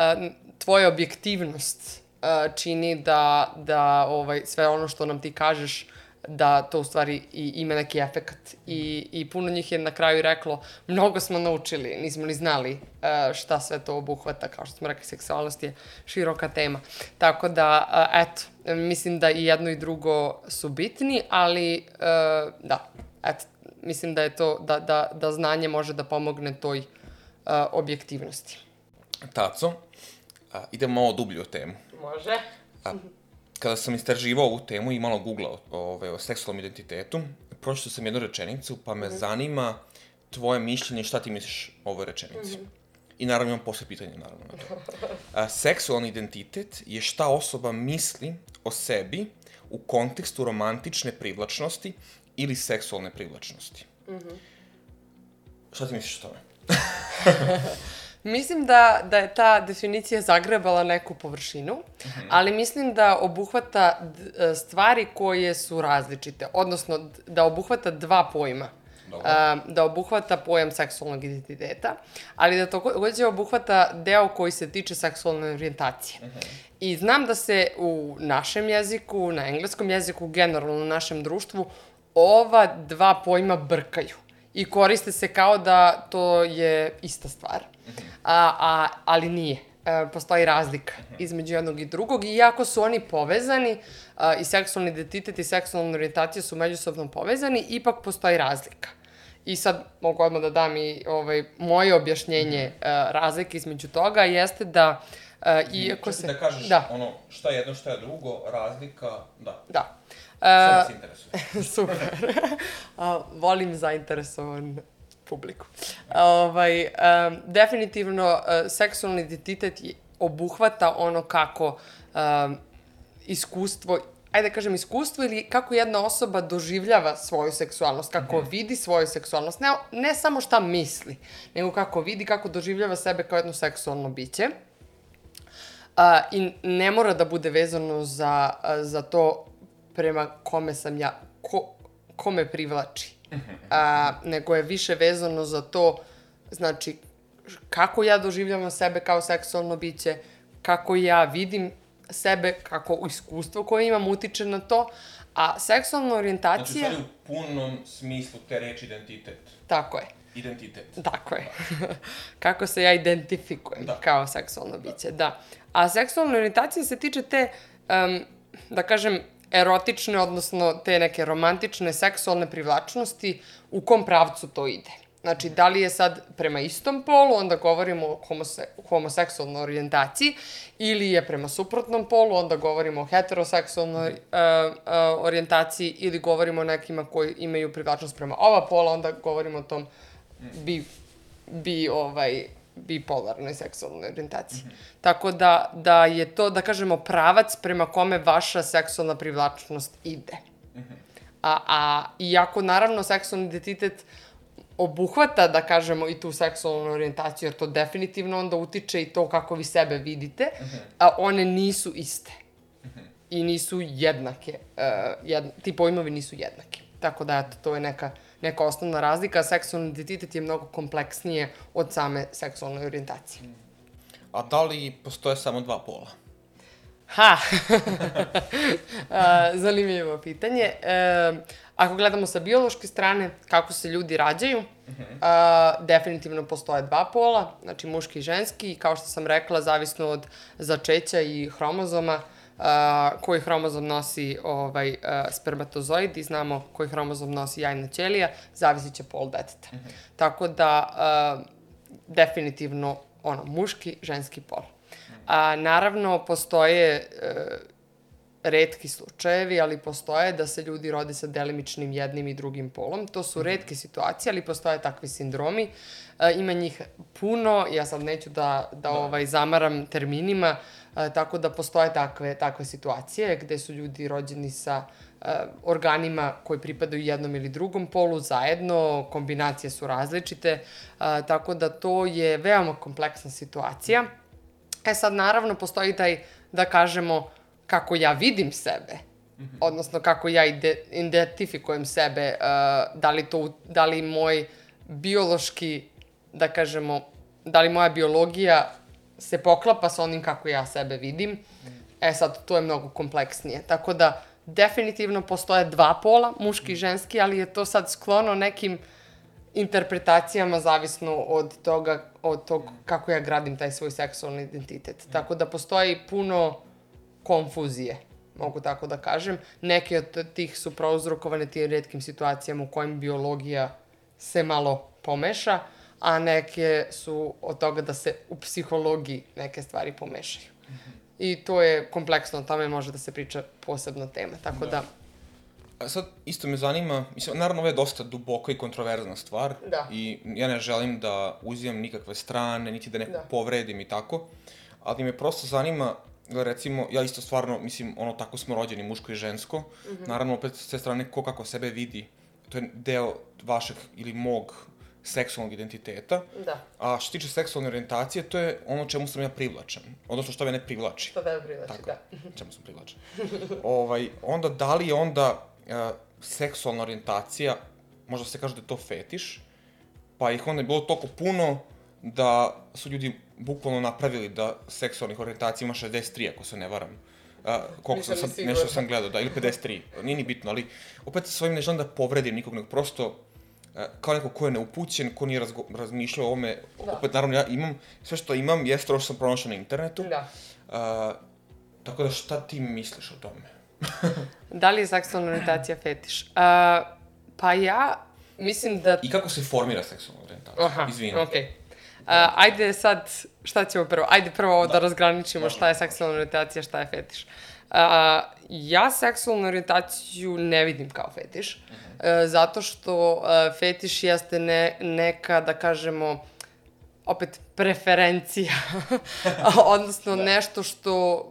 tvoja objektivnost uh, čini da, da ovaj, sve ono što nam ti kažeš da to u stvari i ima neki efekt i, i puno njih je na kraju reklo mnogo smo naučili, nismo ni znali uh, šta sve to obuhvata, kao što smo rekli, seksualnost je široka tema. Tako da, uh, eto, mislim da i jedno i drugo su bitni, ali uh, da, eto, mislim da je to, da, da, da znanje može da pomogne toj uh, objektivnosti. Taco, a, idemo malo dublje o temu. Može. A, kada sam istraživao ovu temu i malo googlao ove, o seksualnom identitetu, pročitao sam jednu rečenicu, pa me mm -hmm. zanima tvoje mišljenje, šta ti misliš o ovoj rečenici. Mm -hmm. I naravno imam posle pitanje, naravno, na to. A, seksualni identitet je šta osoba misli o sebi u kontekstu romantične privlačnosti ili seksualne privlačnosti. Mm -hmm. Šta ti misliš o tome? *laughs* Mislim da, da je ta definicija zagrebala neku površinu, mm -hmm. ali mislim da obuhvata e, stvari koje su različite, odnosno da obuhvata dva pojma. Dobro. da obuhvata pojam seksualnog identiteta, ali da takođe obuhvata deo koji se tiče seksualne orijentacije. Mm -hmm. I znam da se u našem jeziku, na engleskom jeziku, generalno u našem društvu, ova dva pojma brkaju i koriste se kao da to je ista stvar. A, a, ali nije. E, postoji razlika između jednog i drugog i iako su oni povezani a, i seksualni identitet i seksualna orijentacija su međusobno povezani, ipak postoji razlika. I sad mogu odmah da dam i ovaj, moje objašnjenje uh, razlike između toga jeste da uh, iako se... Da kažeš da. ono šta je jedno, šta je drugo, razlika, da. Da. Uh, se interesuje. *laughs* super. uh, volim zainteresovan publiku. Ovaj, um, definitivno, uh, seksualni identitet obuhvata ono kako um, iskustvo ajde da kažem, iskustvo ili kako jedna osoba doživljava svoju seksualnost, kako mm vidi svoju seksualnost. Ne, ne samo šta misli, nego kako vidi, kako doživljava sebe kao jedno seksualno biće. A, I ne mora da bude vezano za, za to prema kome sam ja, ko, ko me privlači. A, nego je više vezano za to, znači, kako ja doživljavam sebe kao seksualno biće, kako ja vidim sebe, kako iskustvo koje imam utiče na to, a seksualna orijentacija... Znači, u punom smislu te reči identitet. Tako je. Identitet. Tako je. *laughs* kako se ja identifikujem da. kao seksualno biće, da. A seksualna orijentacija se tiče te, um, da kažem, erotične, odnosno te neke romantične, seksualne privlačnosti, u kom pravcu to ide. Znači, da li je sad prema istom polu, onda govorimo o homose, homoseksualnoj orijentaciji, ili je prema suprotnom polu, onda govorimo o heteroseksualnoj uh, uh, orijentaciji, ili govorimo o nekima koji imaju privlačnost prema ova pola, onda govorimo o tom bi, bi ovaj, bipolarnoj seksualnoj orijentaciji. Mm -hmm. Tako da, da je to, da kažemo, pravac prema kome vaša seksualna privlačnost ide. Mm -hmm. A, a iako, naravno, seksualni identitet uh, obuhvata, da kažemo, i tu seksualnu orijentaciju, jer to definitivno onda utiče i to kako vi sebe vidite, mhm. -huh. a one nisu iste. Mhm. -huh. I nisu jednake. Uh, jedna, ti pojmovi nisu jednaki. Tako da, eto, to je neka, neka osnovna razlika. Seksualni identitet je mnogo kompleksnije od same seksualne orijentacije. A da li postoje samo dva pola? Ha! *laughs* zanimljivo pitanje. E, ako gledamo sa biološke strane, kako se ljudi rađaju, a, definitivno postoje dva pola, znači muški i ženski, i kao što sam rekla, zavisno od začeća i hromozoma, a, koji hromozom nosi ovaj, a, spermatozoid i znamo koji hromozom nosi jajna ćelija, zavisit će pol deteta. Uh -huh. Tako da, a, definitivno, ono, muški, ženski pol. A, naravno, postoje e, redki slučajevi, ali postoje da se ljudi rode sa delimičnim jednim i drugim polom. To su redke situacije, ali postoje takvi sindromi. E, ima njih puno, ja sad neću da, da, da. ovaj, zamaram terminima, e, tako da postoje takve, takve situacije gde su ljudi rođeni sa e, organima koji pripadaju jednom ili drugom polu zajedno, kombinacije su različite, e, tako da to je veoma kompleksna situacija. E sad, naravno, postoji taj, da kažemo, kako ja vidim sebe, -hmm. odnosno kako ja ide, identifikujem sebe, uh, da li to, da li moj biološki, da kažemo, da li moja biologija se poklapa sa onim kako ja sebe vidim. Mm. E sad, to je mnogo kompleksnije. Tako da, definitivno postoje dva pola, muški i ženski, ali je to sad sklono nekim interpretacijama zavisno od toga, od tog kako ja gradim taj svoj seksualni identitet. Tako da postoji puno konfuzije, mogu tako da kažem. Neke od tih su prouzrokovane tim redkim situacijama u kojim biologija se malo pomeša, a neke su od toga da se u psihologiji neke stvari pomešaju. Mm -hmm. I to je kompleksno, o tome može da se priča posebna tema, tako da... da A sad, isto me zanima, mislim, naravno ovo je dosta duboka i kontroverzna stvar da. i ja ne želim da uzimam nikakve strane, niti da nekog da. povredim i tako, ali me prosto zanima recimo, ja isto stvarno, mislim, ono, tako smo rođeni, muško i žensko. Mm -hmm. Naravno, opet, s te strane, ko kako sebe vidi, to je deo vašeg ili mog seksualnog identiteta. Da. A što tiče seksualne orijentacije, to je ono čemu sam ja privlačan. Odnosno što me ne privlači. Što me privlači, Tako, da. *laughs* čemu sam privlačan. ovaj, onda, da li je onda uh, seksualna orijentacija, možda se kaže da je to fetiš, pa ih onda je bilo toliko puno da su ljudi bukvalno napravili da seksualnih orijentacija ima 63, ako se ne varam. A, koliko sam, sad, nešto sam gledao, da, ili 53, nije ni bitno, ali opet sa svojim ne želim da povredim nikog, nego prosto a, kao neko ko je neupućen, ko nije razgo, razmišljao o ome, da. opet naravno ja imam, sve što imam jeste ovo što sam pronašao na internetu. Da. A, tako da šta ti misliš o tome? *laughs* da li je seksualna orijentacija fetiš? A, pa ja mislim da... I kako se formira seksualna orijentacija? Aha, Izvini. okej. Okay. Uh, ajde sad, šta ćemo prvo? Ajde prvo ovo da, da razgraničimo šta je seksualna orijentacija, šta je fetiš. Uh, ja seksualnu orijentaciju ne vidim kao fetiš, uh -huh. uh, zato što uh, fetiš jeste ne, neka, da kažemo, opet preferencija, *laughs* odnosno da. nešto što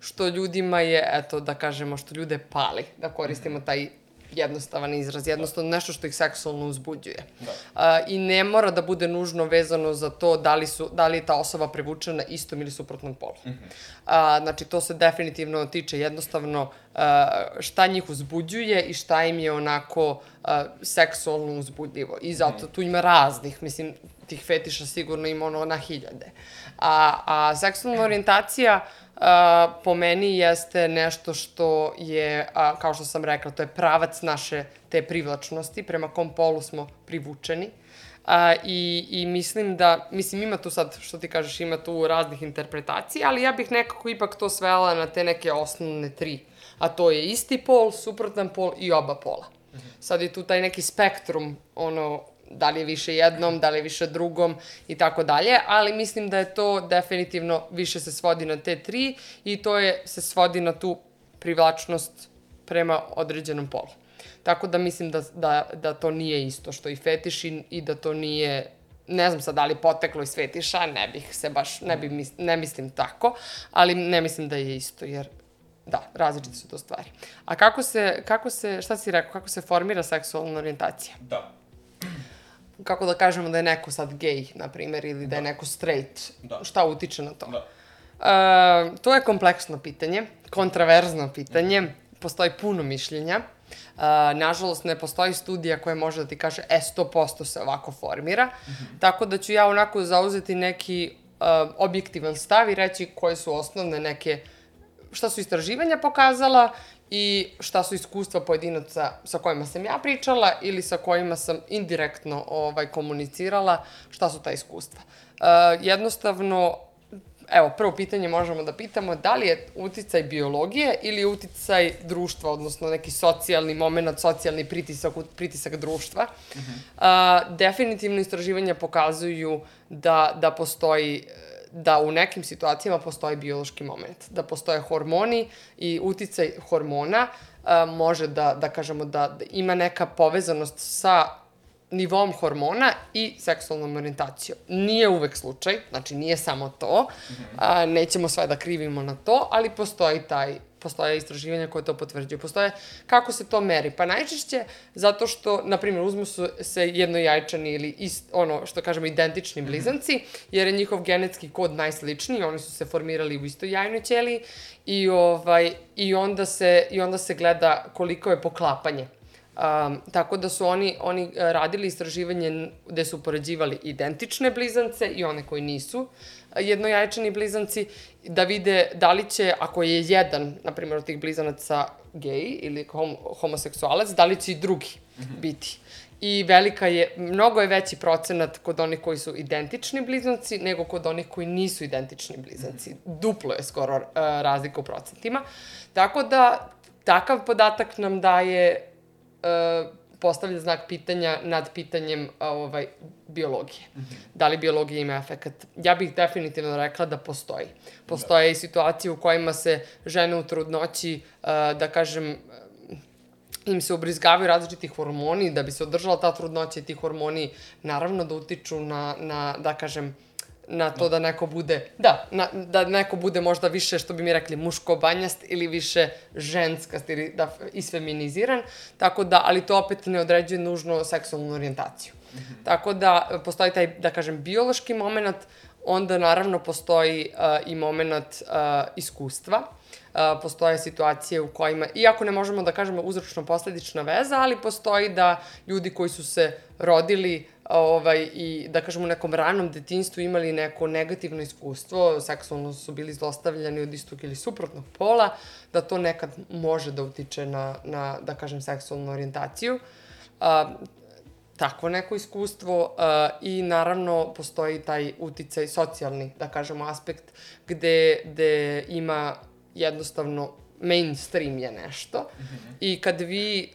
što ljudima je, eto, da kažemo, što ljude pali, da koristimo taj jednostavan izraz, jednostavno nešto što ih seksualno uzbuđuje. Da. A, I ne mora da bude nužno vezano za to da li, su, da li je ta osoba privučena istom ili suprotnom polu. Mm -hmm. a, znači, to se definitivno tiče jednostavno a, šta njih uzbuđuje i šta im je onako a, seksualno uzbudljivo. I zato mm -hmm. tu ima raznih, mislim, tih fetiša sigurno ima ono na hiljade. A, a seksualna *clears throat* orijentacija a, po meni jeste nešto što je, a, kao što sam rekla, to je pravac naše te privlačnosti, prema kom polu smo privučeni. A, i, I mislim da, mislim ima tu sad, što ti kažeš, ima tu raznih interpretacija, ali ja bih nekako ipak to svela na te neke osnovne tri. A to je isti pol, suprotan pol i oba pola. Sad je tu taj neki spektrum, ono, da li je više jednom, da li je više drugom i tako dalje, ali mislim da je to definitivno više se svodi na te tri i to je, se svodi na tu privlačnost prema određenom polu. Tako da mislim da, da, da to nije isto što i fetiš i, i da to nije ne znam sad da li poteklo iz fetiša, ne bih se baš, ne, bi ne mislim tako, ali ne mislim da je isto, jer da, različite su to stvari. A kako se, kako se, šta si rekao, kako se formira seksualna orijentacija? Da kako da kažemo da je neko sad gej, na primjer, ili da, da je neko straight, da. šta utiče na to? Da. Uh, to je kompleksno pitanje, kontraverzno pitanje, postoji puno mišljenja. Uh, nažalost, ne postoji studija koja može da ti kaže, e, 100% se ovako formira. Mm -hmm. Tako da ću ja onako zauzeti neki uh, objektivan stav i reći koje su osnovne neke, šta su istraživanja pokazala i šta su iskustva pojedinaca sa kojima sam ja pričala ili sa kojima sam indirektno ovaj, komunicirala, šta su ta iskustva. Uh, jednostavno, evo, prvo pitanje možemo da pitamo da li je uticaj biologije ili uticaj društva, odnosno neki socijalni moment, socijalni pritisak, pritisak društva. Uh -huh. uh, definitivno istraživanja pokazuju da, da postoji da u nekim situacijama postoji biološki moment, da postoje hormoni i uticaj hormona a, može da, da kažemo da, da ima neka povezanost sa nivom hormona i seksualnom orijentacijom. Nije uvek slučaj, znači nije samo to, a, nećemo sve da krivimo na to, ali postoji taj postoje istraživanja koje to potvrđuju. Postoje, kako se to meri? Pa najčešće zato što, na primjer, uzmu su se jednojajčani ili ist, ono, što kažemo, identični blizanci, jer je njihov genetski kod najsličniji, oni su se formirali u istoj jajnoj ćeliji i, ovaj, i, onda se, i onda se gleda koliko je poklapanje. Um, tako da su oni, oni radili istraživanje gde su upoređivali identične blizance i one koji nisu jednojajčani blizanci, da vide da li će, ako je jedan, na primjer, od tih blizanaca gej ili hom homoseksualac, da li će i drugi mm -hmm. biti. I velika je, mnogo je veći procenat kod onih koji su identični blizanci nego kod onih koji nisu identični blizanci. Mm -hmm. Duplo je skoro uh, razlika u procentima. Tako da, takav podatak nam daje uh, postavlja znak pitanja nad pitanjem ovaj, biologije. Mm -hmm. Da li biologija ima efekat? Ja bih definitivno rekla da postoji. Postoje da. i situacije u kojima se žene u trudnoći, da kažem, im se ubrizgavaju različiti hormoni da bi se održala ta trudnoća i ti hormoni naravno da utiču na, na da kažem, na to da neko bude, da, na, da neko bude možda više, što bi mi rekli, muško-banjast ili više ženskast ili da, isfeminiziran, tako da, ali to opet ne određuje nužno seksualnu orijentaciju. Mm -hmm. Tako da, postoji taj, da kažem, biološki moment, onda naravno postoji uh, i moment uh, iskustva. Uh, postoje situacije u kojima, iako ne možemo da kažemo uzročno-posledična veza, ali postoji da ljudi koji su se rodili ovaj, i da kažemo u nekom ranom detinstvu imali neko negativno iskustvo, seksualno su bili zlostavljani od istog ili suprotnog pola, da to nekad može da utiče na, na da kažem, seksualnu orijentaciju. A, takvo neko iskustvo a, i naravno postoji taj uticaj socijalni, da kažemo, aspekt gde, gde ima jednostavno mainstream je nešto mm -hmm. i kad vi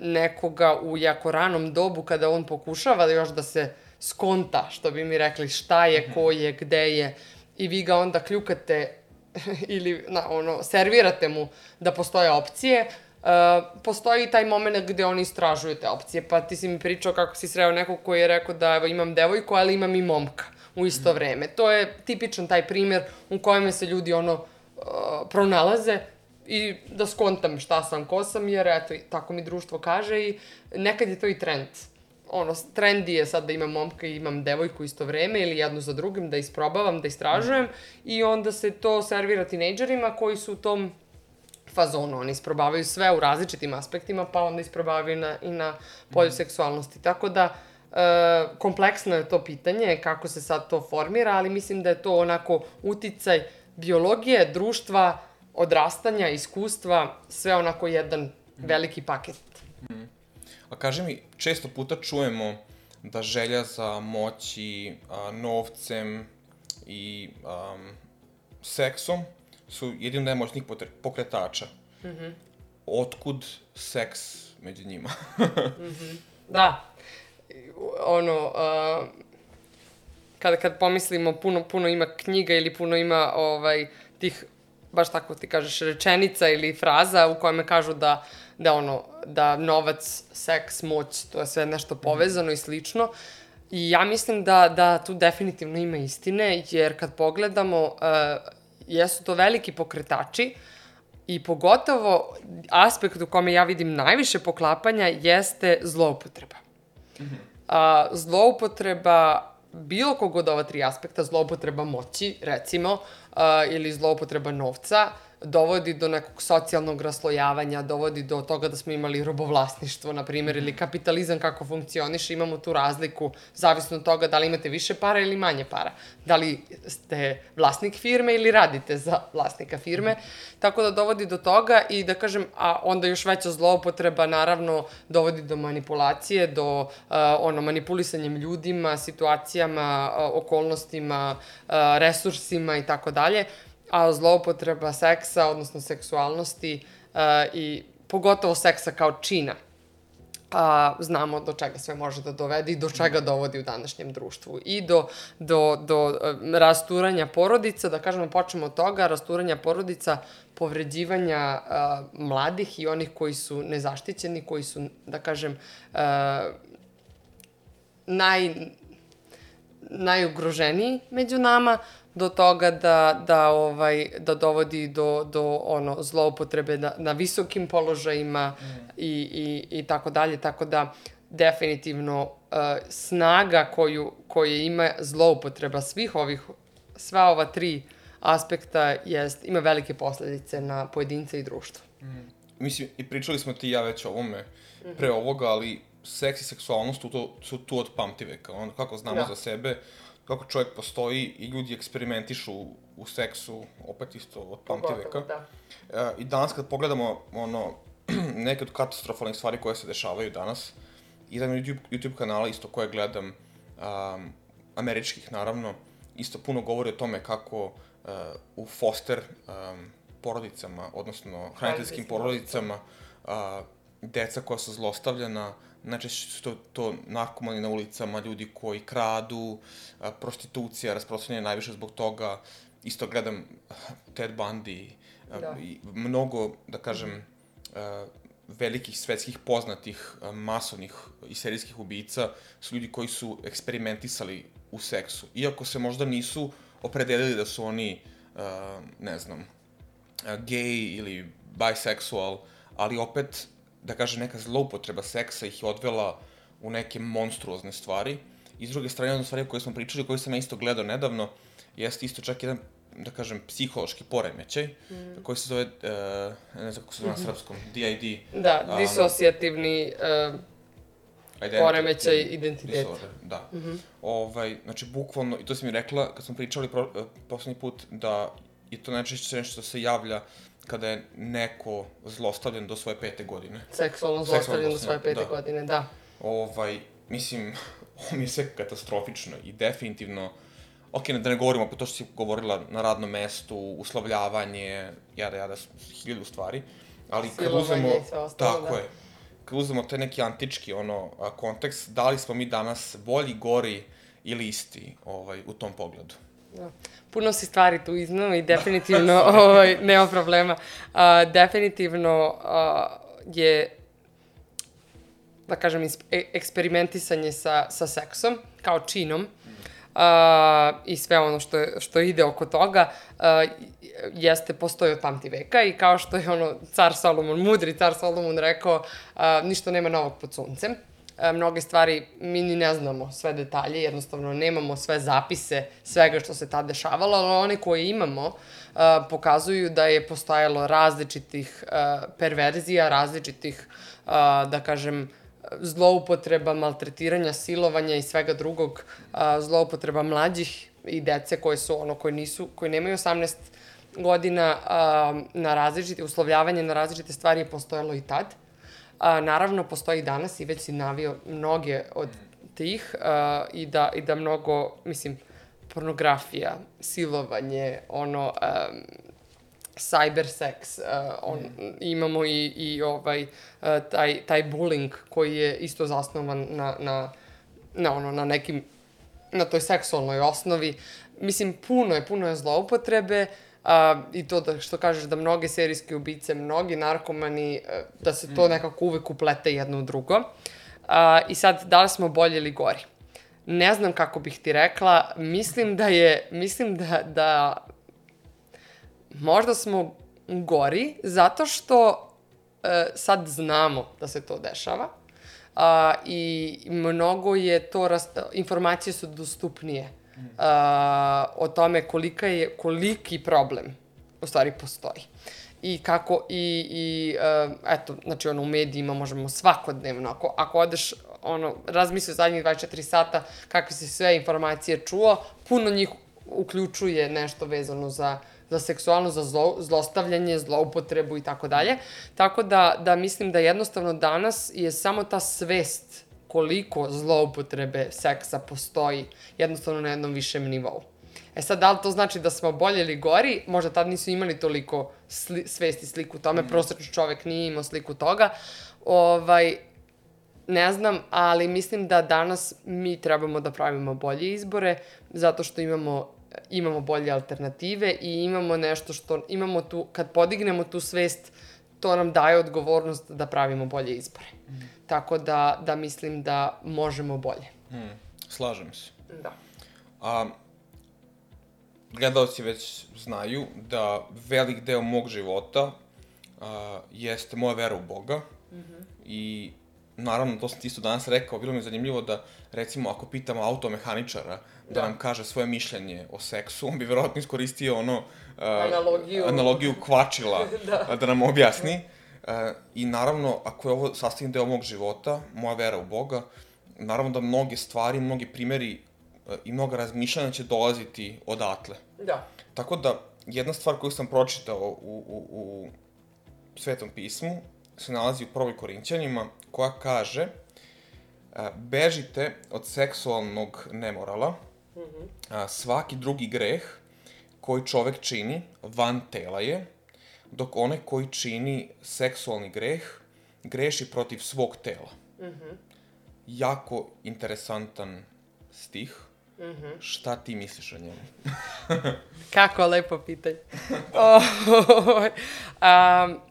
nekoga u jako ranom dobu kada on pokušava da još da se skonta, što bi mi rekli, šta je, ko je, gde je, i vi ga onda kljukate *laughs* ili na, ono, servirate mu da postoje opcije, Uh, postoji taj moment gde oni istražuju te opcije, pa ti si mi pričao kako si sreo nekog koji je rekao da evo imam devojku, ali imam i momka u isto mhm. vreme. To je tipičan taj primer u kojem se ljudi ono uh, pronalaze i da skontam šta sam, ko sam, jer eto, tako mi društvo kaže i nekad je to i trend. Ono, trendi je sad da imam momka i imam devojku isto vreme ili jednu za drugim, da isprobavam, da istražujem mm. i onda se to servira tinejdžerima koji su u tom fazonu. Oni isprobavaju sve u različitim aspektima, pa onda isprobavaju na, i na polju mm. seksualnosti. Tako da, e, kompleksno je to pitanje, kako se sad to formira, ali mislim da je to onako uticaj biologije, društva, odrastanja, iskustva, sve onako jedan mm. veliki paket. Mm. A kaži mi, često puta čujemo da želja za moći, a, novcem i a, seksom su jedin najmoćnijih pokretača. Mm -hmm. Otkud seks među njima? *laughs* mm -hmm. Da. Ono, uh, kada, kad pomislimo, puno, puno ima knjiga ili puno ima ovaj, tih, baš tako ti kažeš, rečenica ili fraza u kojima kažu da, da, ono, da novac, seks, moć, to je sve nešto povezano i slično. I ja mislim da, da tu definitivno ima istine, jer kad pogledamo, uh, jesu to veliki pokretači i pogotovo aspekt u kome ja vidim najviše poklapanja jeste zloupotreba. Mm -hmm. A, zloupotreba bilo kog od ova tri aspekta, zloupotreba moći, recimo, ili zloupotreba novca, dovodi do nekog socijalnog raslojavanja, dovodi do toga da smo imali robovlasništvo, na primjer, ili kapitalizam kako funkcioniše, imamo tu razliku, zavisno od toga da li imate više para ili manje para. Da li ste vlasnik firme ili radite za vlasnika firme. Tako da dovodi do toga i da kažem, a onda još veća zloupotreba naravno dovodi do manipulacije, do uh, ono manipulisanjem ljudima, situacijama, uh, okolnostima, uh, resursima i tako dalje a zloupotreba seksa, odnosno seksualnosti uh, i pogotovo seksa kao čina. A, znamo do čega sve može da dovede i do čega dovodi u današnjem društvu. I do, do, do uh, rasturanja porodica, da kažemo, počnemo od toga, rasturanja porodica, povređivanja uh, mladih i onih koji su nezaštićeni, koji su, da kažem, uh, naj, najugroženiji među nama, do toga da, da, ovaj, da dovodi do, do ono, zloupotrebe na, na visokim položajima mm. i, i, i tako dalje, tako da definitivno uh, snaga koju, koju ima zloupotreba svih ovih, sva ova tri aspekta jest, ima velike posledice na pojedince i društvo. Mm. Mislim, i pričali smo ti i ja već o ovome pre ovoga, ali seks i seksualnost su, to, su tu od pamtiveka. Ono, kako znamo da. za sebe, kako čovjek postoji i ljudi eksperimentišu u seksu, opet isto od pamti veka. Da. E, I danas kad pogledamo ono, *clears throat* neke od katastrofalnih stvari koje se dešavaju danas, jedan YouTube, YouTube kanala isto koje gledam, um, američkih naravno, isto puno govori o tome kako uh, u foster um, porodicama, odnosno hraniteljskim porodicama, uh, deca koja su zlostavljana, najčešće su to, to narkomani na ulicama, ljudi koji kradu, prostitucija rasprostranjena najviše zbog toga. Isto gledam Ted Bundy da. i mnogo, da kažem, velikih svetskih poznatih masovnih i serijskih ubica su ljudi koji su eksperimentisali u seksu. Iako se možda nisu opredelili da su oni, ne znam, gay ili bisexual, ali opet da kaže, neka zloupotreba seksa ih je odvela u neke monstruozne stvari. I s druge strane, jedna stvari o kojoj smo pričali, koju sam ja isto gledao nedavno, jeste isto čak jedan, da kažem, psihološki poremećaj, mm. koji se zove, uh, ne znam kako se zove na mhm. srpskom, DID. Da, um, disocijativni uh, Identity, poremećaj identiteta. Disorder, da. Mm -hmm. ovaj, znači, bukvalno, i to si mi rekla, kad smo pričali pro, uh, poslednji put, da je to najčešće nešto što se javlja kada je neko zlostavljan do svoje pete godine. Seksualno zlostavljan do svoje pete da. godine, da. Ovaj, mislim, *laughs* ovo mi je sve katastrofično i definitivno, ok, da ne govorimo po to što si govorila na radnom mestu, uslovljavanje, jada, jada, hiljadu stvari, ali kad uzmemo, ostalo, tako da. je, kad uzmemo taj neki antički ono, kontekst, da li smo mi danas bolji, gori ili isti ovaj, u tom pogledu? Da. Puno si stvari tu iznao i definitivno *laughs* ovaj, nema problema. Uh, definitivno uh, je da kažem, e, eksperimentisanje sa, sa seksom, kao činom, uh, i sve ono što, što ide oko toga uh, jeste postoji od pamti veka i kao što je ono car Solomon, mudri car Solomon rekao, uh, ništa nema novog pod suncem. Uh, mnoge stvari mi ni ne znamo sve detalje, jednostavno nemamo sve zapise svega što se tad dešavalo, ali one koje imamo uh, pokazuju da je postojalo različitih uh, perverzija, različitih, da kažem, zloupotreba, maltretiranja, silovanja i svega drugog, zloupotreba mlađih i dece koje su ono, koji nisu, koji nemaju 18 godina na različite, uslovljavanje na različite stvari je postojalo i tad. A, naravno, postoji danas i već si navio mnoge od tih a, i, da, i da mnogo, mislim, pornografija, silovanje, ono, a, cyber sex, uh, on, mm. imamo i, i ovaj, uh, taj, taj bullying koji je isto zasnovan na, na, na, ono, na nekim, na toj seksualnoj osnovi. Mislim, puno je, puno je zloupotrebe, uh, i to da, što kažeš da mnoge serijske ubice, mnogi narkomani, uh, da se to mm. nekako uvek uplete jedno u drugo. Uh, I sad, da li smo bolji ili gori? Ne znam kako bih ti rekla, mislim da je, mislim da, da možda smo gori zato što e, sad znamo da se to dešava a, i mnogo je to, informacije su dostupnije a, o tome kolika je, koliki problem u stvari postoji. I kako, i, i uh, eto, znači ono, u medijima možemo svakodnevno, ako, ako odeš, ono, razmisli zadnjih 24 sata kakve se sve informacije čuo, puno njih uključuje nešto vezano za za seksualno, za zlo, zlostavljanje, zloupotrebu i tako dalje. Tako da, da mislim da jednostavno danas je samo ta svest koliko zloupotrebe seksa postoji jednostavno na jednom višem nivou. E sad, da li to znači da smo bolje ili gori? Možda tad nisu imali toliko sli, svesti sliku tome, mm. prosječni čovek nije imao sliku toga. Ovaj, ne znam, ali mislim da danas mi trebamo da pravimo bolje izbore, zato što imamo imamo bolje alternative i imamo nešto što, imamo tu, kad podignemo tu svest, to nam daje odgovornost da pravimo bolje izbore. Mm. Tako da, da mislim da možemo bolje. Mm. Slažem se. Da. A, gledalci već znaju da velik deo mog života a, jeste moja vera u Boga mm -hmm. i naravno, to sam ti isto danas rekao, bilo mi je zanimljivo da, recimo, ako pitamo automehaničara da, da nam kaže svoje mišljenje o seksu, on bi verovatno iskoristio ono... Uh, analogiju. Analogiju kvačila *laughs* da. da nam objasni. Uh, I naravno, ako je ovo sastavni deo mog života, moja vera u Boga, naravno da mnoge stvari, mnogi primeri uh, i mnoga razmišljanja će dolaziti odatle. Da. Tako da, jedna stvar koju sam pročitao u, u, u Svetom pismu se nalazi u prvoj Korinćanima, koja kaže a, bežite od seksualnog nemorala, mm -hmm. a, svaki drugi greh koji čovek čini van tela je, dok onaj koji čini seksualni greh greši protiv svog tela. Mm -hmm. Jako interesantan stih. Mm -hmm. Šta ti misliš o njemu? *laughs* Kako lepo pitanje. *laughs* oh, um,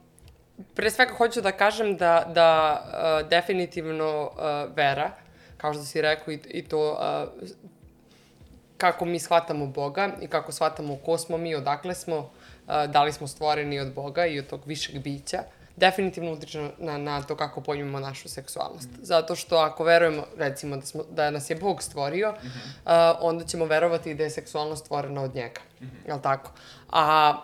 pre svega hoću da kažem da, da uh, definitivno uh, vera, kao što si rekao i, i to uh, kako mi shvatamo Boga i kako shvatamo ko smo mi, odakle smo, uh, da li smo stvoreni od Boga i od tog višeg bića, definitivno utiče na, na to kako pojmimo našu seksualnost. Mm. Zato što ako verujemo, recimo, da, smo, da nas je Bog stvorio, mm -hmm. uh, onda ćemo verovati da je seksualnost stvorena od njega. Mm -hmm. Jel tako? A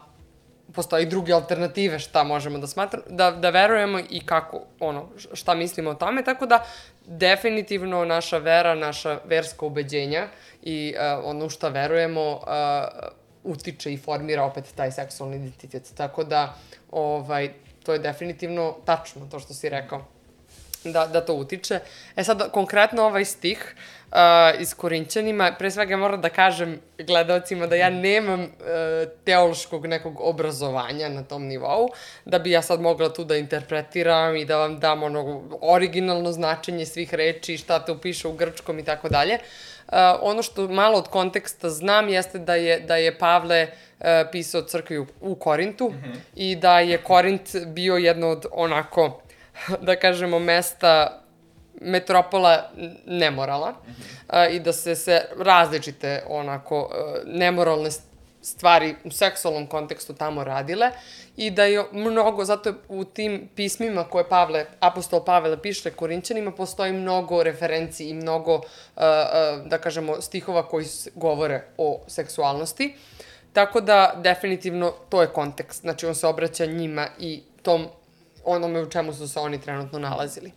postoji druge alternative šta možemo da smatramo, da, da verujemo i kako, ono, šta mislimo o tome, tako da definitivno naša vera, naša verska ubeđenja i uh, ono šta verujemo uh, utiče i formira opet taj seksualni identitet. Tako da, ovaj, to je definitivno tačno, to što si rekao da, da to utiče. E sad, konkretno ovaj stih uh, iz Korinćanima, pre svega moram da kažem gledalcima da ja nemam uh, teološkog nekog obrazovanja na tom nivou, da bi ja sad mogla tu da interpretiram i da vam dam ono originalno značenje svih reči, šta te upiše u grčkom i tako dalje. Uh, ono što malo od konteksta znam jeste da je, da je Pavle uh, pisao crkvi u, u Korintu mm -hmm. i da je Korint bio jedno od onako *laughs* da kažemo, mesta metropola nemorala mm -hmm. uh, i da se se različite onako uh, nemoralne stvari u seksualnom kontekstu tamo radile i da je mnogo, zato u tim pismima koje Pavle, apostol Pavle piše Korinćanima, postoji mnogo referenciji i mnogo, uh, uh, da kažemo, stihova koji govore o seksualnosti. Tako da, definitivno, to je kontekst. Znači, on se obraća njima i tom onome u čemu su se oni trenutno nalazili.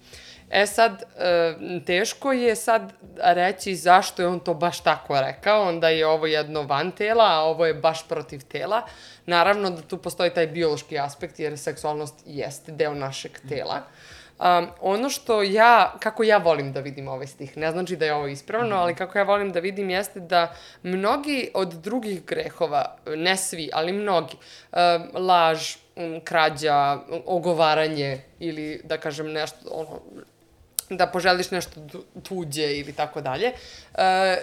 E sad, e, teško je sad reći zašto je on to baš tako rekao, onda je ovo jedno van tela, a ovo je baš protiv tela. Naravno da tu postoji taj biološki aspekt, jer seksualnost jeste deo našeg tela. Um, ono što ja, kako ja volim da vidim ovaj stih, ne znači da je ovo ispravno, ali kako ja volim da vidim jeste da mnogi od drugih grehova, ne svi, ali mnogi, um, laž, krađa, ogovaranje ili da kažem nešto, ono, da poželiš nešto tuđe ili tako dalje, e,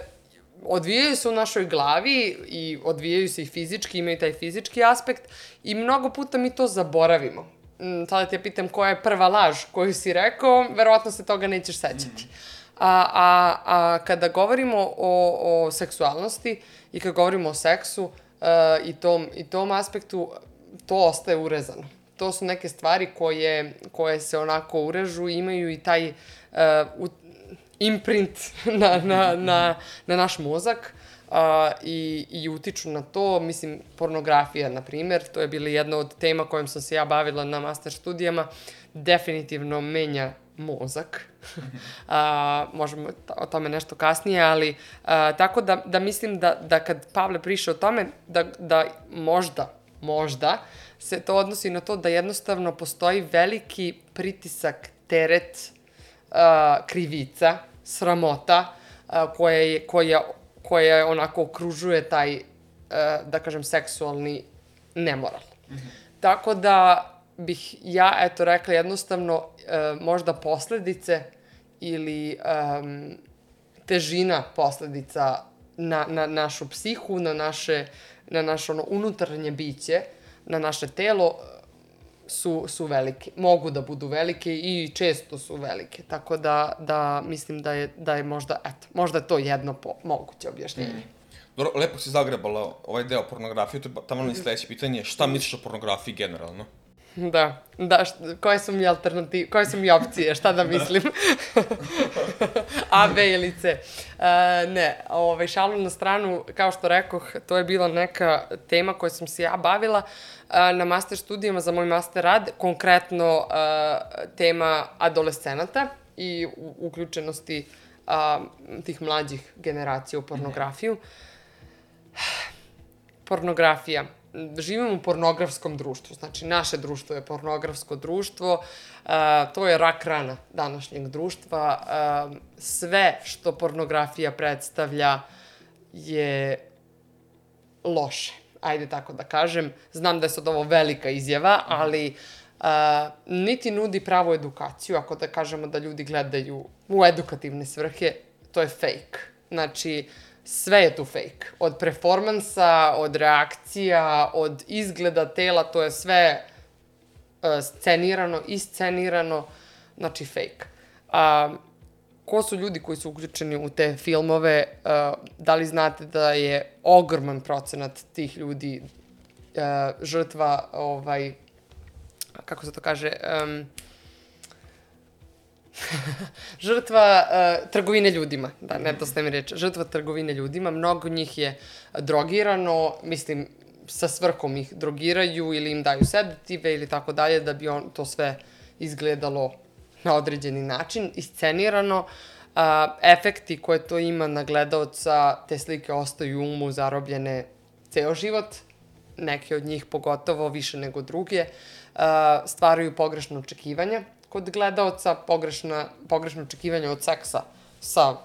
odvijaju se u našoj glavi i odvijaju se i fizički, imaju taj fizički aspekt i mnogo puta mi to zaboravimo. Mm, sada te pitam koja je prva laž koju si rekao, verovatno se toga nećeš sećati. A, a, a kada govorimo o, o seksualnosti i kad govorimo o seksu uh, i, tom, i tom aspektu, to ostaje urezano to su neke stvari koje, koje se onako urežu i imaju i taj uh, imprint *laughs* na, na, na, na naš mozak uh, i, i utiču na to. Mislim, pornografija, na primer, to je bila jedna od tema kojom sam se ja bavila na master studijama, definitivno menja mozak. a, *laughs* možemo o tome nešto kasnije, ali a, tako da, da mislim da, da kad Pavle priše o tome, da, da možda, možda, se to odnosi na to da jednostavno postoji veliki pritisak, teret, uh, krivica, sramota uh, koja, je, koja, koja onako okružuje taj, uh, da kažem, seksualni nemoral. Mm -hmm. Tako da bih ja, eto, rekla jednostavno uh, možda posledice ili um, težina posledica na, na našu psihu, na naše, na naše ono unutarnje biće, uh, na naše telo su, su velike. Mogu da budu velike i često su velike. Tako da, da mislim da je, da je možda, eto, možda je to jedno po, moguće objašnjenje. Mm. Dobro, lepo si zagrebala ovaj deo pornografije, to je tamo i sledeće pitanje, šta misliš o pornografiji generalno? Da, da, šta, koje su mi alternative, koje su mi opcije, šta da mislim? *laughs* A, B ili C. Uh, ne, ovaj, šalu na stranu, kao što rekoh, to je bila neka tema koju sam se ja bavila uh, na master studijama za moj master rad, konkretno uh, tema adolescenata i uključenosti uh, tih mlađih generacija u pornografiju. *sighs* Pornografija živimo u pornografskom društvu, znači naše društvo je pornografsko društvo, uh, to je rak rana današnjeg društva. Uh, sve što pornografija predstavlja je loše, ajde tako da kažem. Znam da je sad ovo velika izjava, ali uh, niti nudi pravu edukaciju, ako da kažemo da ljudi gledaju u edukativne svrhe, to je fake. Znači, sve je tu fake. Od performansa, od reakcija, od izgleda tela, to je sve uh, scenirano, iscenirano, znači fake. A, ko su ljudi koji su uključeni u te filmove, uh, da li znate da je ogroman procenat tih ljudi uh, žrtva, ovaj, kako se to kaže, um, *laughs* žrtva uh, trgovine ljudima, da, ne to mi reći, žrtva trgovine ljudima, mnogo njih je drogirano, mislim, sa svrhom ih drogiraju ili im daju sedative ili tako dalje, da bi on to sve izgledalo na određeni način, iscenirano. Uh, efekti koje to ima na gledalca, te slike ostaju u umu zarobljene ceo život, neke od njih pogotovo više nego druge, uh, stvaraju pogrešno očekivanje, kod gledaoca pogrešna, pogrešno očekivanje od seksa sa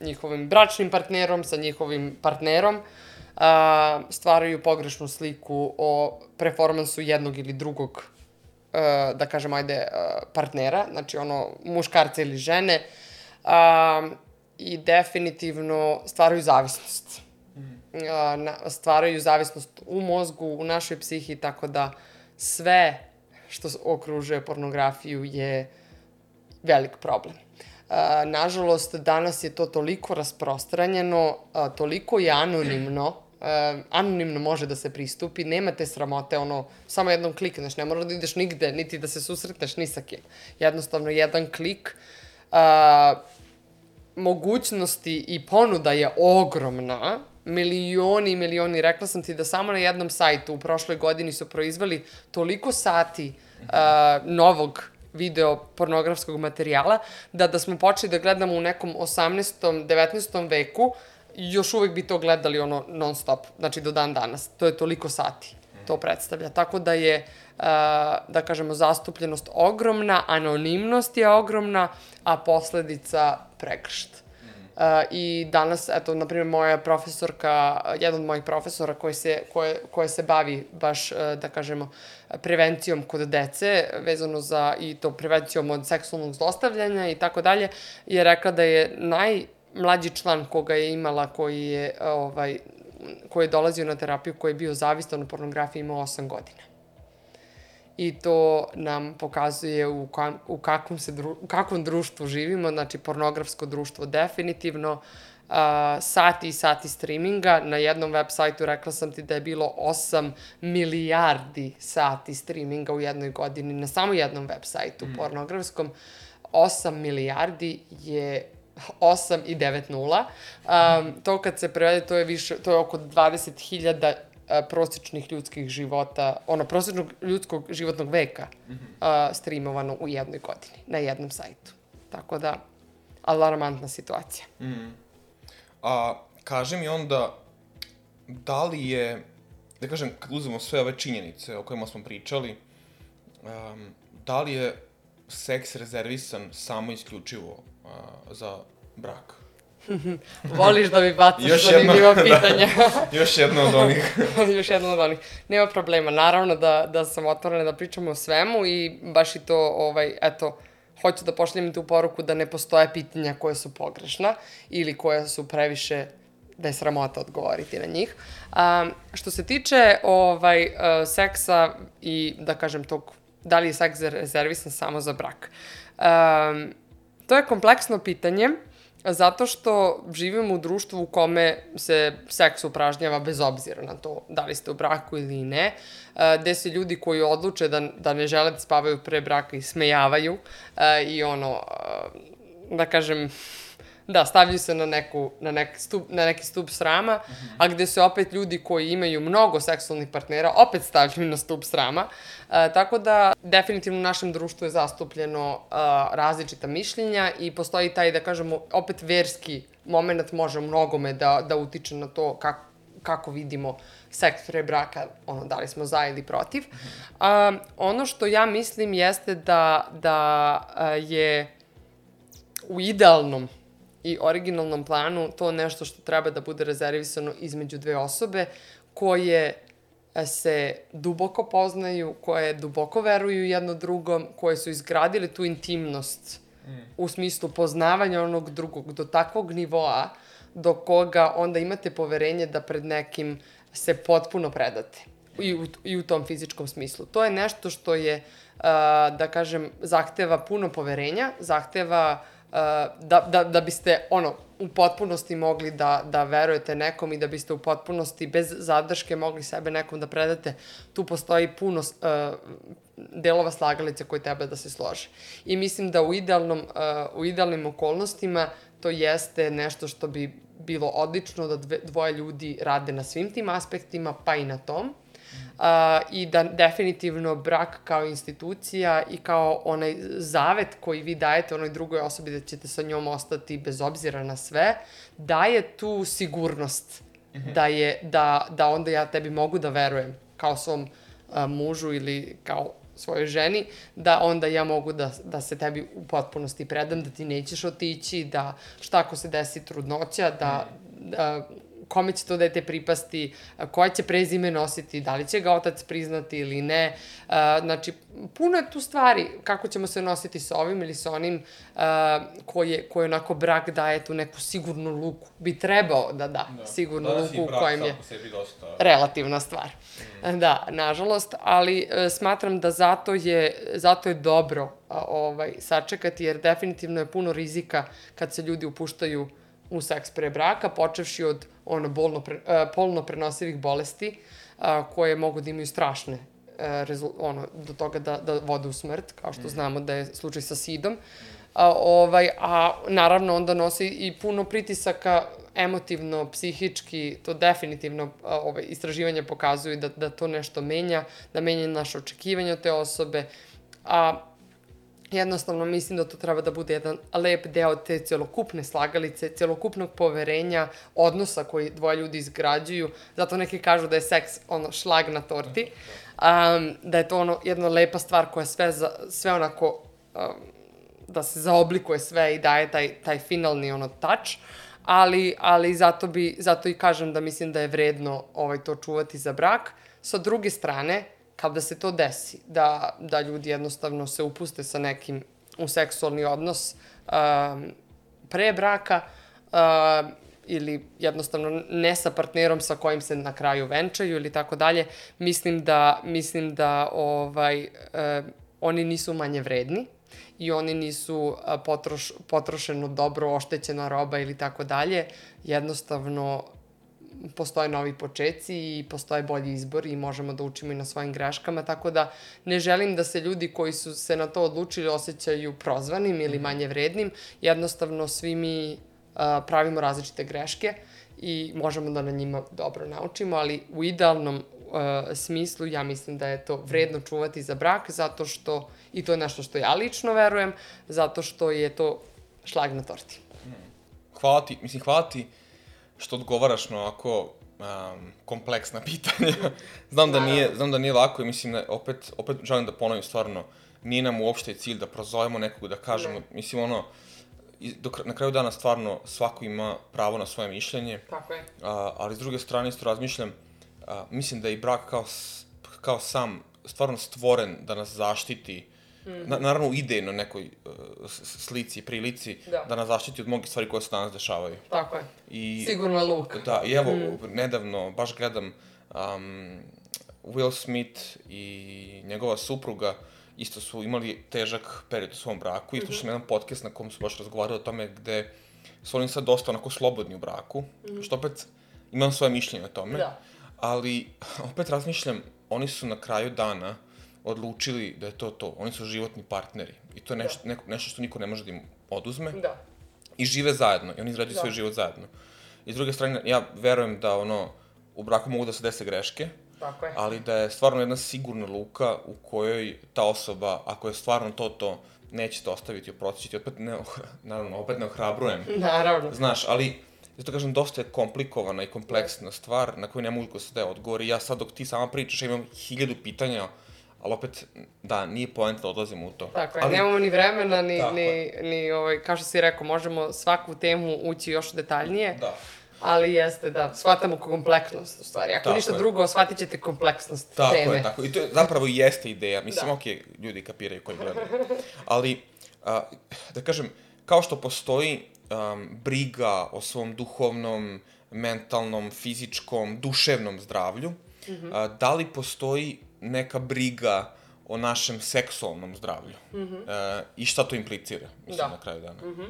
njihovim bračnim partnerom, sa njihovim partnerom, a, stvaraju pogrešnu sliku o performansu jednog ili drugog, a, da kažem, ajde, a, partnera, znači ono, muškarca ili žene, a, i definitivno stvaraju zavisnost. A, na, stvaraju zavisnost u mozgu, u našoj psihi, tako da sve što okružuje pornografiju je velik problem. A, nažalost, danas je to toliko rasprostranjeno, a, toliko je anonimno, a, anonimno može da se pristupi, nema te sramote, ono, samo jednom klikneš, ne mora da ideš nigde, niti da se susretneš ni sa kim. Jednostavno, jedan klik, a, mogućnosti i ponuda je ogromna, milioni i milioni. Rekla sam ti da samo na jednom sajtu u prošloj godini su proizvali toliko sati uh, novog video pornografskog materijala, da da smo počeli da gledamo u nekom 18. 19. veku, još uvek bi to gledali ono non stop, znači do dan danas. To je toliko sati to predstavlja. Tako da je, da kažemo, zastupljenost ogromna, anonimnost je ogromna, a posledica prekršt. Uh, I danas, eto, na primjer, moja profesorka, jedan od mojih profesora koji se, koje, koje se bavi baš, uh, da kažemo, prevencijom kod dece, vezano za i to prevencijom od seksualnog zlostavljanja i tako dalje, je rekla da je najmlađi član koga je imala, koji je, ovaj, koji je dolazio na terapiju, koji je bio zavistan od pornografije, imao 8 godina i to nam pokazuje u, ka, u, kakvom, se dru, u kakvom društvu živimo, znači pornografsko društvo definitivno, uh, sati i sati streaminga. Na jednom web sajtu rekla sam ti da je bilo 8 milijardi sati streaminga u jednoj godini, na samo jednom web sajtu mm. pornografskom. 8 milijardi je 8 i 9 nula. Um, to kad se prevede, to je više, to je oko 20.000 prosečnih ljudskih života, ono, prosečnog ljudskog životnog veka -hmm. a, streamovano u jednoj godini, na jednom sajtu. Tako da, alarmantna situacija. Mm. A, kaži mi onda, da li je, da kažem, kad uzmemo sve ove činjenice o kojima smo pričali, um, da li je seks rezervisan samo isključivo uh, za brak? Voliš da mi bacaš još zanimljiva da, pitanja. *laughs* Da, još jedno od onih. *laughs* još jedno od onih. Nema problema. Naravno da, da sam otvorena da pričamo o svemu i baš i to, ovaj, eto, hoću da pošljem tu poruku da ne postoje pitanja koje su pogrešna ili koje su previše da je sramota odgovoriti na njih. Um, što se tiče ovaj, uh, seksa i, da kažem, tog, da li je seks rezervisan samo za brak? Um, to je kompleksno pitanje Zato što živimo u društvu u kome se seks upražnjava bez obzira na to da li ste u braku ili ne, gde se ljudi koji odluče da, da ne žele da spavaju pre braka i smejavaju i ono, da kažem, Da, stavljaju se na, neku, na, neki stup, na neki stup srama, mm -hmm. a gde se opet ljudi koji imaju mnogo seksualnih partnera opet stavljaju na stup srama. E, tako da, definitivno u našem društvu je zastupljeno e, različita mišljenja i postoji taj, da kažemo, opet verski moment može mnogome da, da utiče na to kako kako vidimo seks pre braka, ono, da li smo za ili protiv. Um, ono što ja mislim jeste da, da uh, je u idealnom i originalnom planu to nešto što treba da bude rezervisano između dve osobe koje e, se duboko poznaju, koje duboko veruju jedno drugom, koje su izgradile tu intimnost mm. u smislu poznavanja onog drugog do takvog nivoa do koga onda imate poverenje da pred nekim se potpuno predate i u, i u tom fizičkom smislu. To je nešto što je, uh, da kažem, zahteva puno poverenja, zahteva uh, da, da, da biste ono, u potpunosti mogli da, da verujete nekom i da biste u potpunosti bez zadrške mogli sebe nekom da predate, tu postoji puno uh, delova slagalice koji treba da se slože. I mislim da u, idealnom, uh, u idealnim okolnostima to jeste nešto što bi bilo odlično da dve, dvoje ljudi rade na svim tim aspektima, pa i na tom a, i da definitivno brak kao institucija i kao onaj zavet koji vi dajete onoj drugoj osobi da ćete sa njom ostati bez obzira na sve, daje tu sigurnost -hmm. da, je, da, da onda ja tebi mogu da verujem kao svom a, mužu ili kao svojoj ženi, da onda ja mogu da, da se tebi u potpunosti predam, da ti nećeš otići, da šta ako se desi trudnoća, da, mm. da kome će to dete pripasti, koja će prezime nositi, da li će ga otac priznati ili ne. Znači, puno je tu stvari kako ćemo se nositi sa ovim ili sa onim koje, koje onako brak daje tu neku sigurnu luku. Bi trebao da da, da. sigurnu da, luku u kojem je dosta... relativna stvar. Mm. Da, nažalost, ali e, smatram da zato je, zato je dobro ovaj, sačekati, jer definitivno je puno rizika kad se ljudi upuštaju u seks pre braka, počevši od ono, bolno, pre, uh, polno prenosivih bolesti, uh, koje mogu da imaju strašne uh, rezul, ono, do toga da, da vode u smrt, kao što mm. znamo da je slučaj sa sidom. A, ovaj, a naravno onda nosi i puno pritisaka emotivno, psihički, to definitivno ovaj, istraživanja pokazuju da, da to nešto menja, da menja naše očekivanje od te osobe, a jednostavno mislim da to treba da bude jedan lep deo te celokupne slagalice, celokupnog poverenja, odnosa koji dvoje ljudi izgrađuju. Zato neki kažu da je seks ono šlag na torti. Um, da je to ono jedna lepa stvar koja sve, za, sve onako um, da se zaoblikuje sve i daje taj, taj finalni ono touch. Ali, ali zato, bi, zato i kažem da mislim da je vredno ovaj, to čuvati za brak. Sa druge strane, kada se to desi, da, da ljudi jednostavno se upuste sa nekim u seksualni odnos um, pre braka uh, ili jednostavno ne sa partnerom sa kojim se na kraju venčaju ili tako dalje, mislim da, mislim da ovaj, uh, oni nisu manje vredni i oni nisu uh, potroš, potrošeno dobro, oštećena roba ili tako dalje. Jednostavno postoje novi počeci i postoje bolji izbor i možemo da učimo i na svojim greškama, tako da ne želim da se ljudi koji su se na to odlučili osjećaju prozvanim ili mhm. manje vrednim, jednostavno svi mi pravimo različite greške i možemo da na njima dobro naučimo, ali u idealnom uh, smislu ja mislim da je to vredno čuvati za brak, zato što, i to je nešto što ja lično verujem, zato što je to šlag na torti. Hvala ti, mislim, hvala ti što odgovaraš na ovako um, kompleksna *laughs* pitanja. znam, da nije, znam da nije lako i mislim, da opet, opet želim da ponovim stvarno, nije nam uopšte cilj da prozovemo nekog, da kažemo, ne. mislim, ono, dok, na kraju dana stvarno svako ima pravo na svoje mišljenje. Tako je. A, ali s druge strane isto razmišljam, a, mislim da je i brak kao, kao sam stvarno stvoren da nas zaštiti Mm. Na, naravno idejno nekoj uh, slici, prilici, da. da nas zaštiti od mnogih stvari koje se danas dešavaju. Tako je. I, Sigurno luk. Da, i evo, mm. nedavno, baš gledam um, Will Smith i njegova supruga isto su imali težak period u svom braku. Isto mm -hmm. što jedan podcast na kom su baš razgovarali o tome gde su oni sad dosta onako slobodni u braku, mm što opet imam svoje mišljenje o tome. Da. Ali opet razmišljam, oni su na kraju dana odlučili da je to to. Oni su životni partneri. I to je nešto, da. neko, nešto što niko ne može da im oduzme. Da. I žive zajedno. I oni izrađuju da. svoj život zajedno. I s druge strane, ja verujem da ono, u braku mogu da se dese greške, Tako je. ali da je stvarno jedna sigurna luka u kojoj ta osoba, ako je stvarno to to, neće te ostaviti, oprostići opet ne, naravno, opet ne ohrabrujem. *laughs* Naravno. Znaš, ali zato kažem, dosta je komplikovana i kompleksna stvar na koju ne mogu da se daje odgovor. I ja sad dok ti sama pričaš, ja imam hiljadu pitanja ali opet, da, nije poenta da odlazimo u to. Tako je, ali, nemamo ni vremena, ni, ni, ni ovaj, kao što si rekao, možemo svaku temu ući još detaljnije. Da. Ali jeste, da, shvatamo kompleksnost, u stvari. Ako tako ništa je. drugo, shvatit ćete kompleksnost tako teme. Tako je, tako. I to je, zapravo i jeste ideja. Mislim, da. okay, ljudi kapiraju koji gledaju. Ali, a, da kažem, kao što postoji um, briga o svom duhovnom, mentalnom, fizičkom, duševnom zdravlju, mm -hmm. a, da li postoji neka briga o našem seksualnom zdravlju. Mm -hmm. e, I šta to implicira, mislim, da. na kraju dana. Mm -hmm.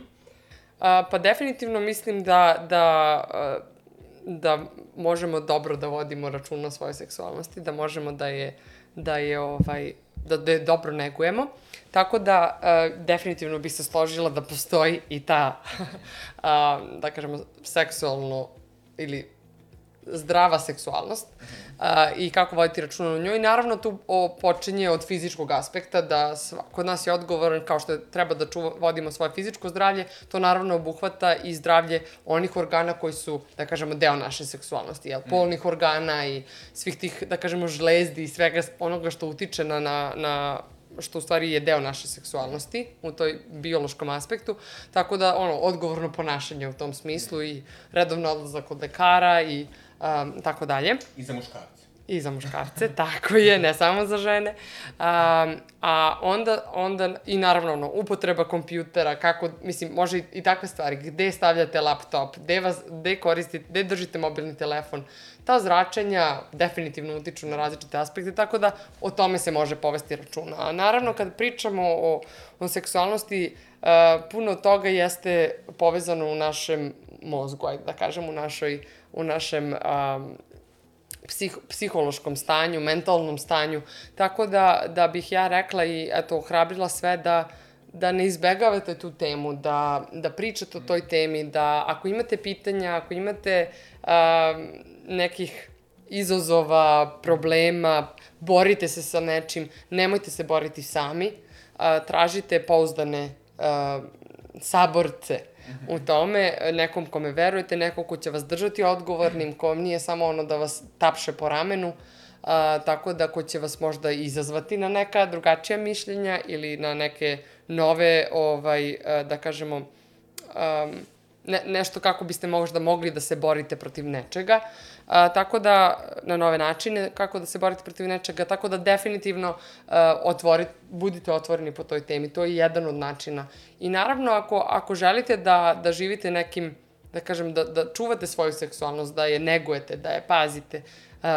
A, pa definitivno mislim da, da, da možemo dobro da vodimo račun na svojoj seksualnosti, da možemo da je, da je ovaj, da, da je dobro negujemo. Tako da, uh, definitivno bi se složila da postoji i ta, *laughs* uh, da kažemo, seksualno ili zdrava seksualnost uh, i kako voditi računa o njoj. Naravno, tu o, počinje od fizičkog aspekta, da sva, kod nas je odgovoran kao što treba da čuva, vodimo svoje fizičko zdravlje, to naravno obuhvata i zdravlje onih organa koji su, da kažemo, deo naše seksualnosti, jel? Polnih organa i svih tih, da kažemo, žlezdi i svega onoga što utiče na, na, na što u stvari je deo naše seksualnosti u toj biološkom aspektu, tako da ono, odgovorno ponašanje u tom smislu i redovno odlazak od lekara i um, tako dalje. I za muškarce. I za muškarce, *laughs* tako je, ne samo za žene. A, a onda, onda, i naravno, ono, upotreba kompjutera, kako, mislim, može i, i takve stvari, gde stavljate laptop, gde, vas, gde koristite, gde držite mobilni telefon, ta zračenja definitivno utiču na različite aspekte, tako da o tome se može povesti računa. A naravno, kad pričamo o, o seksualnosti, uh, puno toga jeste povezano u našem mozgu, ajde da kažem, u našoj, u našem um, psih, psihološkom stanju, mentalnom stanju. Tako da, da bih ja rekla i eto, ohrabrila sve da, da ne izbegavate tu temu, da, da pričate o toj temi, da ako imate pitanja, ako imate uh, nekih izazova, problema, borite se sa nečim, nemojte se boriti sami, uh, tražite pouzdane uh, saborce, u tome, nekom kome verujete, neko ko će vas držati odgovornim, ko nije samo ono da vas tapše po ramenu, a, tako da ko će vas možda izazvati na neka drugačija mišljenja ili na neke nove, ovaj, a, da kažemo, um, ne, nešto kako biste možda mogli da se borite protiv nečega. A, tako da, na nove načine, kako da se borite protiv nečega, tako da definitivno a, otvorit, budite otvoreni po toj temi. To je jedan od načina. I naravno, ako, ako želite da, da živite nekim, da kažem, da, da čuvate svoju seksualnost, da je negujete, da je pazite, uh,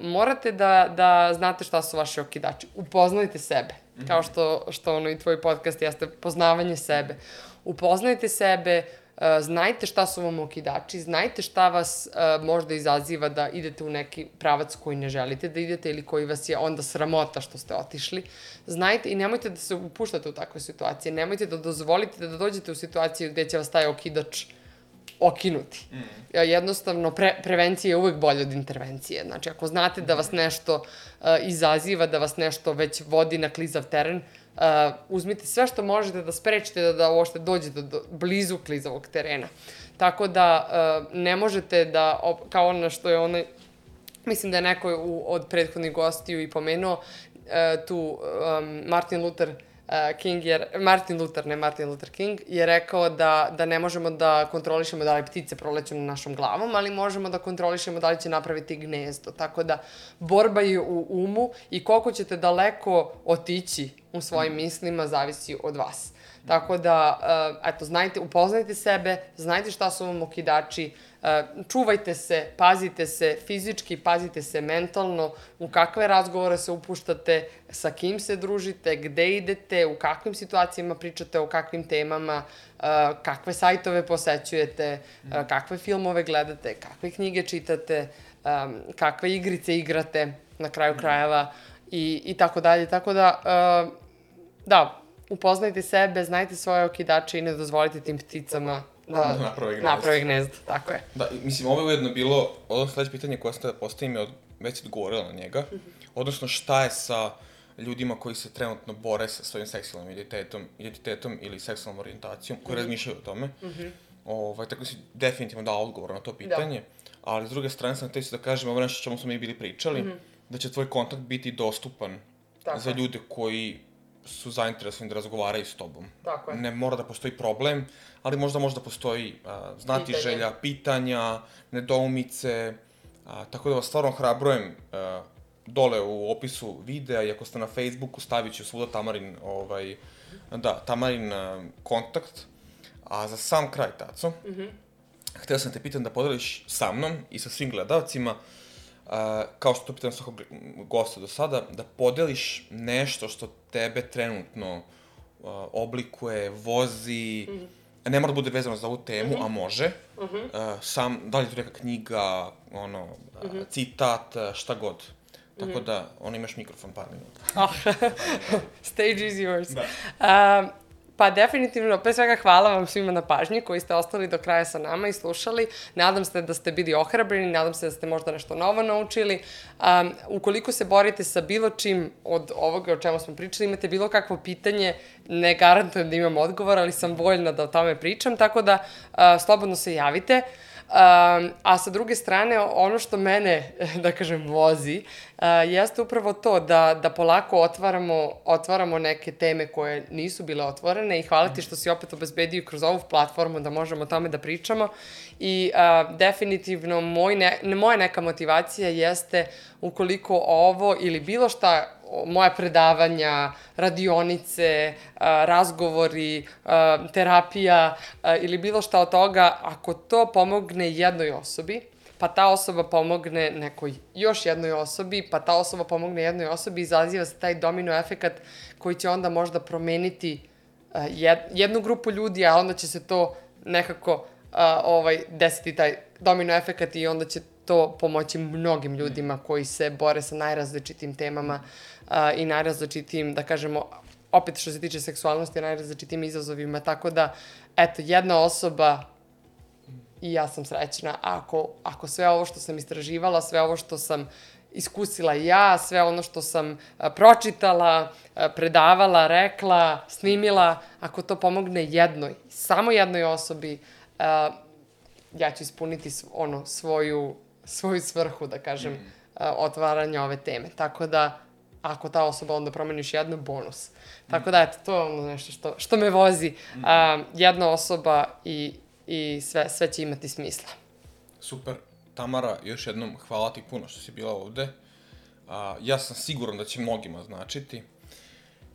morate da, da znate šta su vaši okidači. Upoznajte sebe, -hmm. kao što, što ono i tvoj podcast jeste poznavanje sebe. Upoznajte sebe, uh, znajte šta su vam okidači, znajte šta vas uh, možda izaziva da idete u neki pravac koji ne želite da idete ili koji vas je onda sramota što ste otišli. Znajte i nemojte da se upuštate u takve situacije, nemojte da dozvolite da dođete u situaciju gde će vas taj okidač okinuti. Mm. Jednostavno, pre, prevencija je uvek bolja od intervencije. Znači, ako znate da vas nešto uh, izaziva, da vas nešto već vodi na klizav teren, uh, uzmite sve što možete da sprečite da, da uopšte dođete do, blizu klizavog terena. Tako da uh, ne možete da, kao ono što je onaj, mislim da je neko u, od prethodnih gostiju i pomenuo, uh, tu um, Martin Luther uh, King je, Martin Luther, ne Martin Luther King, je rekao da, da ne možemo da kontrolišemo da li ptice proleću na našom glavom, ali možemo da kontrolišemo da li će napraviti gnezdo. Tako da borba je u umu i koliko ćete daleko otići u svojim mislima zavisi od vas. Tako da, uh, eto, znajte, upoznajte sebe, znajte šta su vam okidači, čuvajte se, pazite se fizički, pazite se mentalno, u kakve razgovore se upuštate, sa kim se družite, gde idete, u kakvim situacijama pričate, o kakvim temama, kakve sajtove posećujete, kakve filmove gledate, kakve knjige čitate, kakve igrice igrate, na kraju krajeva, i, i tako dalje. Tako da, da, upoznajte sebe, znajte svoje okidače i ne dozvolite tim pticama da, da naprave gnezdo. Naprave gnezdo, tako je. Da, mislim, ovo je ujedno bilo, ovo sledeće pitanje koje ste postavili mi, od, već odgovorila na njega, mm -hmm. odnosno šta je sa ljudima koji se trenutno bore sa svojim seksualnim identitetom, identitetom ili seksualnom orijentacijom, koji mm -hmm. razmišljaju o tome. Mm -hmm. ovaj, tako si definitivno dao odgovor na to da. pitanje, da. ali s druge strane sam te da kažem ovo nešto čemu smo mi bili pričali, mm -hmm. da će tvoj kontakt biti dostupan tako. za ljude koji su zainteresovani da razgovaraju s tobom. Tako je. Ne mora da postoji problem, ali možda možda postoji uh, znati Pitanje. želja, pitanja, nedoumice, uh, tako da vas stvarno hrabrujem uh, dole u opisu videa i ako ste na Facebooku stavit ću svuda Tamarin, ovaj, da, Tamarin uh, kontakt. A za sam kraj, Taco, mm -hmm. htio sam te pitan da podeliš sa mnom i sa svim gledalcima uh, kao što to pitam svakog gosta do sada, da podeliš nešto što tebe trenutno a, oblikuje, vozi, mm ne mora da bude vezano za ovu temu, mm -hmm. a može. Mm -hmm. a, sam, da li je to neka knjiga, ono, mm -hmm. citat, šta god. Tako mm -hmm. da, on imaš mikrofon par minuta. oh, *laughs* stage is yours. Da. Um, Pa definitivno, pre svega hvala vam svima na pažnji koji ste ostali do kraja sa nama i slušali. Nadam se da ste bili ohrabreni, nadam se da ste možda nešto novo naučili. Um, ukoliko se borite sa bilo čim od ovoga o čemu smo pričali, imate bilo kakvo pitanje, ne garantujem da imam odgovor, ali sam voljna da o tome pričam, tako da uh, slobodno se javite. Um, a sa druge strane, ono što mene, *laughs* da kažem, vozi, uh, jeste upravo to da, da polako otvaramo, otvaramo neke teme koje nisu bile otvorene i hvala ti što si opet obezbedio kroz ovu platformu da možemo o tome da pričamo. I uh, definitivno moj ne, moja neka motivacija jeste ukoliko ovo ili bilo šta moja predavanja, radionice, razgovori, terapija ili bilo šta od toga, ako to pomogne jednoj osobi, pa ta osoba pomogne nekoj još jednoj osobi, pa ta osoba pomogne jednoj osobi, izaziva se taj domino efekat koji će onda možda promeniti jednu grupu ljudi, a onda će se to nekako ovaj, desiti taj domino efekat i onda će to pomoći mnogim ljudima koji se bore sa najrazličitim temama a, i najrazličitim, da kažemo, opet što se tiče seksualnosti, najrazličitim izazovima, tako da, eto, jedna osoba i ja sam srećna. Ako, ako sve ovo što sam istraživala, sve ovo što sam iskusila ja, sve ono što sam a, pročitala, a, predavala, rekla, snimila, ako to pomogne jednoj, samo jednoj osobi, ja ću ispuniti ono svoju svoju svrhu, da kažem, mm. otvaranja ove teme. Tako da, ako ta osoba onda promeniš jednu, bonus. Tako da, eto, to je ono nešto što, što me vozi. Mm. A, jedna osoba i, i sve, sve će imati smisla. Super. Tamara, još jednom hvala ti puno što si bila ovde. A, ja sam siguran da će mnogima značiti.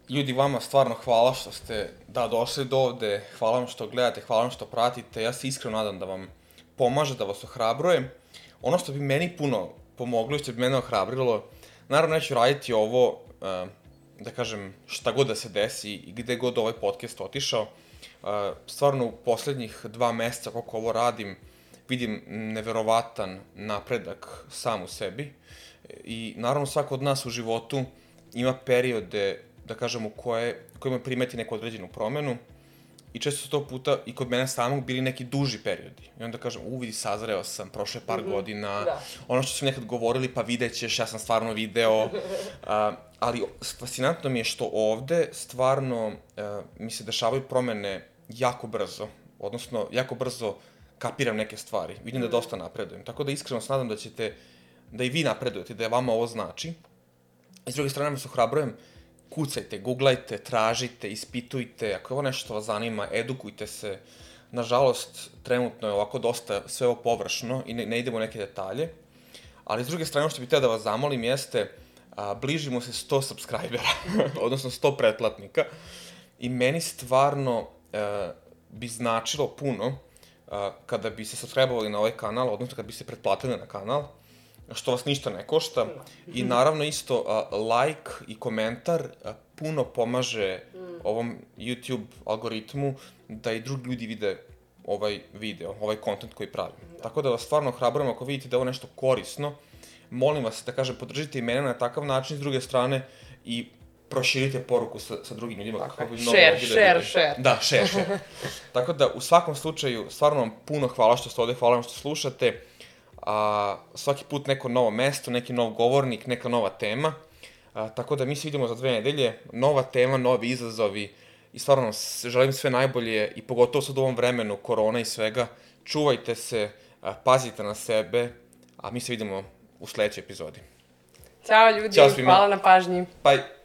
Ljudi, vama stvarno hvala što ste da došli do ovde, hvala vam što gledate, hvala vam što pratite. Ja se iskreno nadam da vam pomaže, da vas ohrabrujem ono što bi meni puno pomoglo i što bi mene ohrabrilo, naravno neću raditi ovo, uh, da kažem, šta god da se desi i gde god ovaj podcast otišao. Uh, stvarno u poslednjih dva meseca koliko ovo radim, vidim neverovatan napredak sam u sebi. I naravno svako od nas u životu ima periode, da kažem, u koje, kojima primeti neku određenu promenu I često su to puta i kod mene samog bili neki duži periodi. I onda kažem, u vidi, sazreo sam, prošle par mm -hmm. godina, da. ono što su nekad govorili, pa vidjet ćeš, ja sam stvarno video. *laughs* uh, ali fascinantno mi je što ovde stvarno uh, mi se dešavaju promene jako brzo. Odnosno, jako brzo kapiram neke stvari. Vidim mm -hmm. da dosta napredujem. Tako da iskreno se nadam da ćete, da i vi napredujete, da je vama ovo znači. I s druge strane vas ohrabrujem, uh, kucajte, googlajte, tražite, ispitujte, ako je ovo nešto vas zanima, edukujte se. Nažalost, trenutno je ovako dosta sve ovo površno i ne, ne idemo u neke detalje. Ali s druge strane, što bih teo da vas zamolim jeste, a, bližimo se 100 subscribera, *laughs* odnosno 100 pretplatnika. I meni stvarno a, bi značilo puno a, kada bi se subscribe na ovaj kanal, odnosno kada bi se pretplatili na kanal, što vas ništa ne košta. I naravno isto a, like i komentar a, puno pomaže ovom YouTube algoritmu da i drugi ljudi vide ovaj video, ovaj kontent koji pravim. Da. Tako da vas stvarno hrabrujem ako vidite da je ovo nešto korisno, molim vas da kažem podržite i mene na takav način s druge strane i proširite poruku sa, sa drugim ljudima. Tako kako bi mnogo share, share, share. Da, share, share. *laughs* Tako da, u svakom slučaju, stvarno vam puno hvala što ste ovde, hvala vam što slušate a, svaki put neko novo mesto, neki nov govornik, neka nova tema. A, tako da mi se vidimo za dve nedelje, nova tema, novi izazovi i stvarno želim sve najbolje i pogotovo sad u ovom vremenu korona i svega. Čuvajte se, a, pazite na sebe, a mi se vidimo u sledećoj epizodi. Ćao ljudi, Ćao hvala na pažnji. Bye.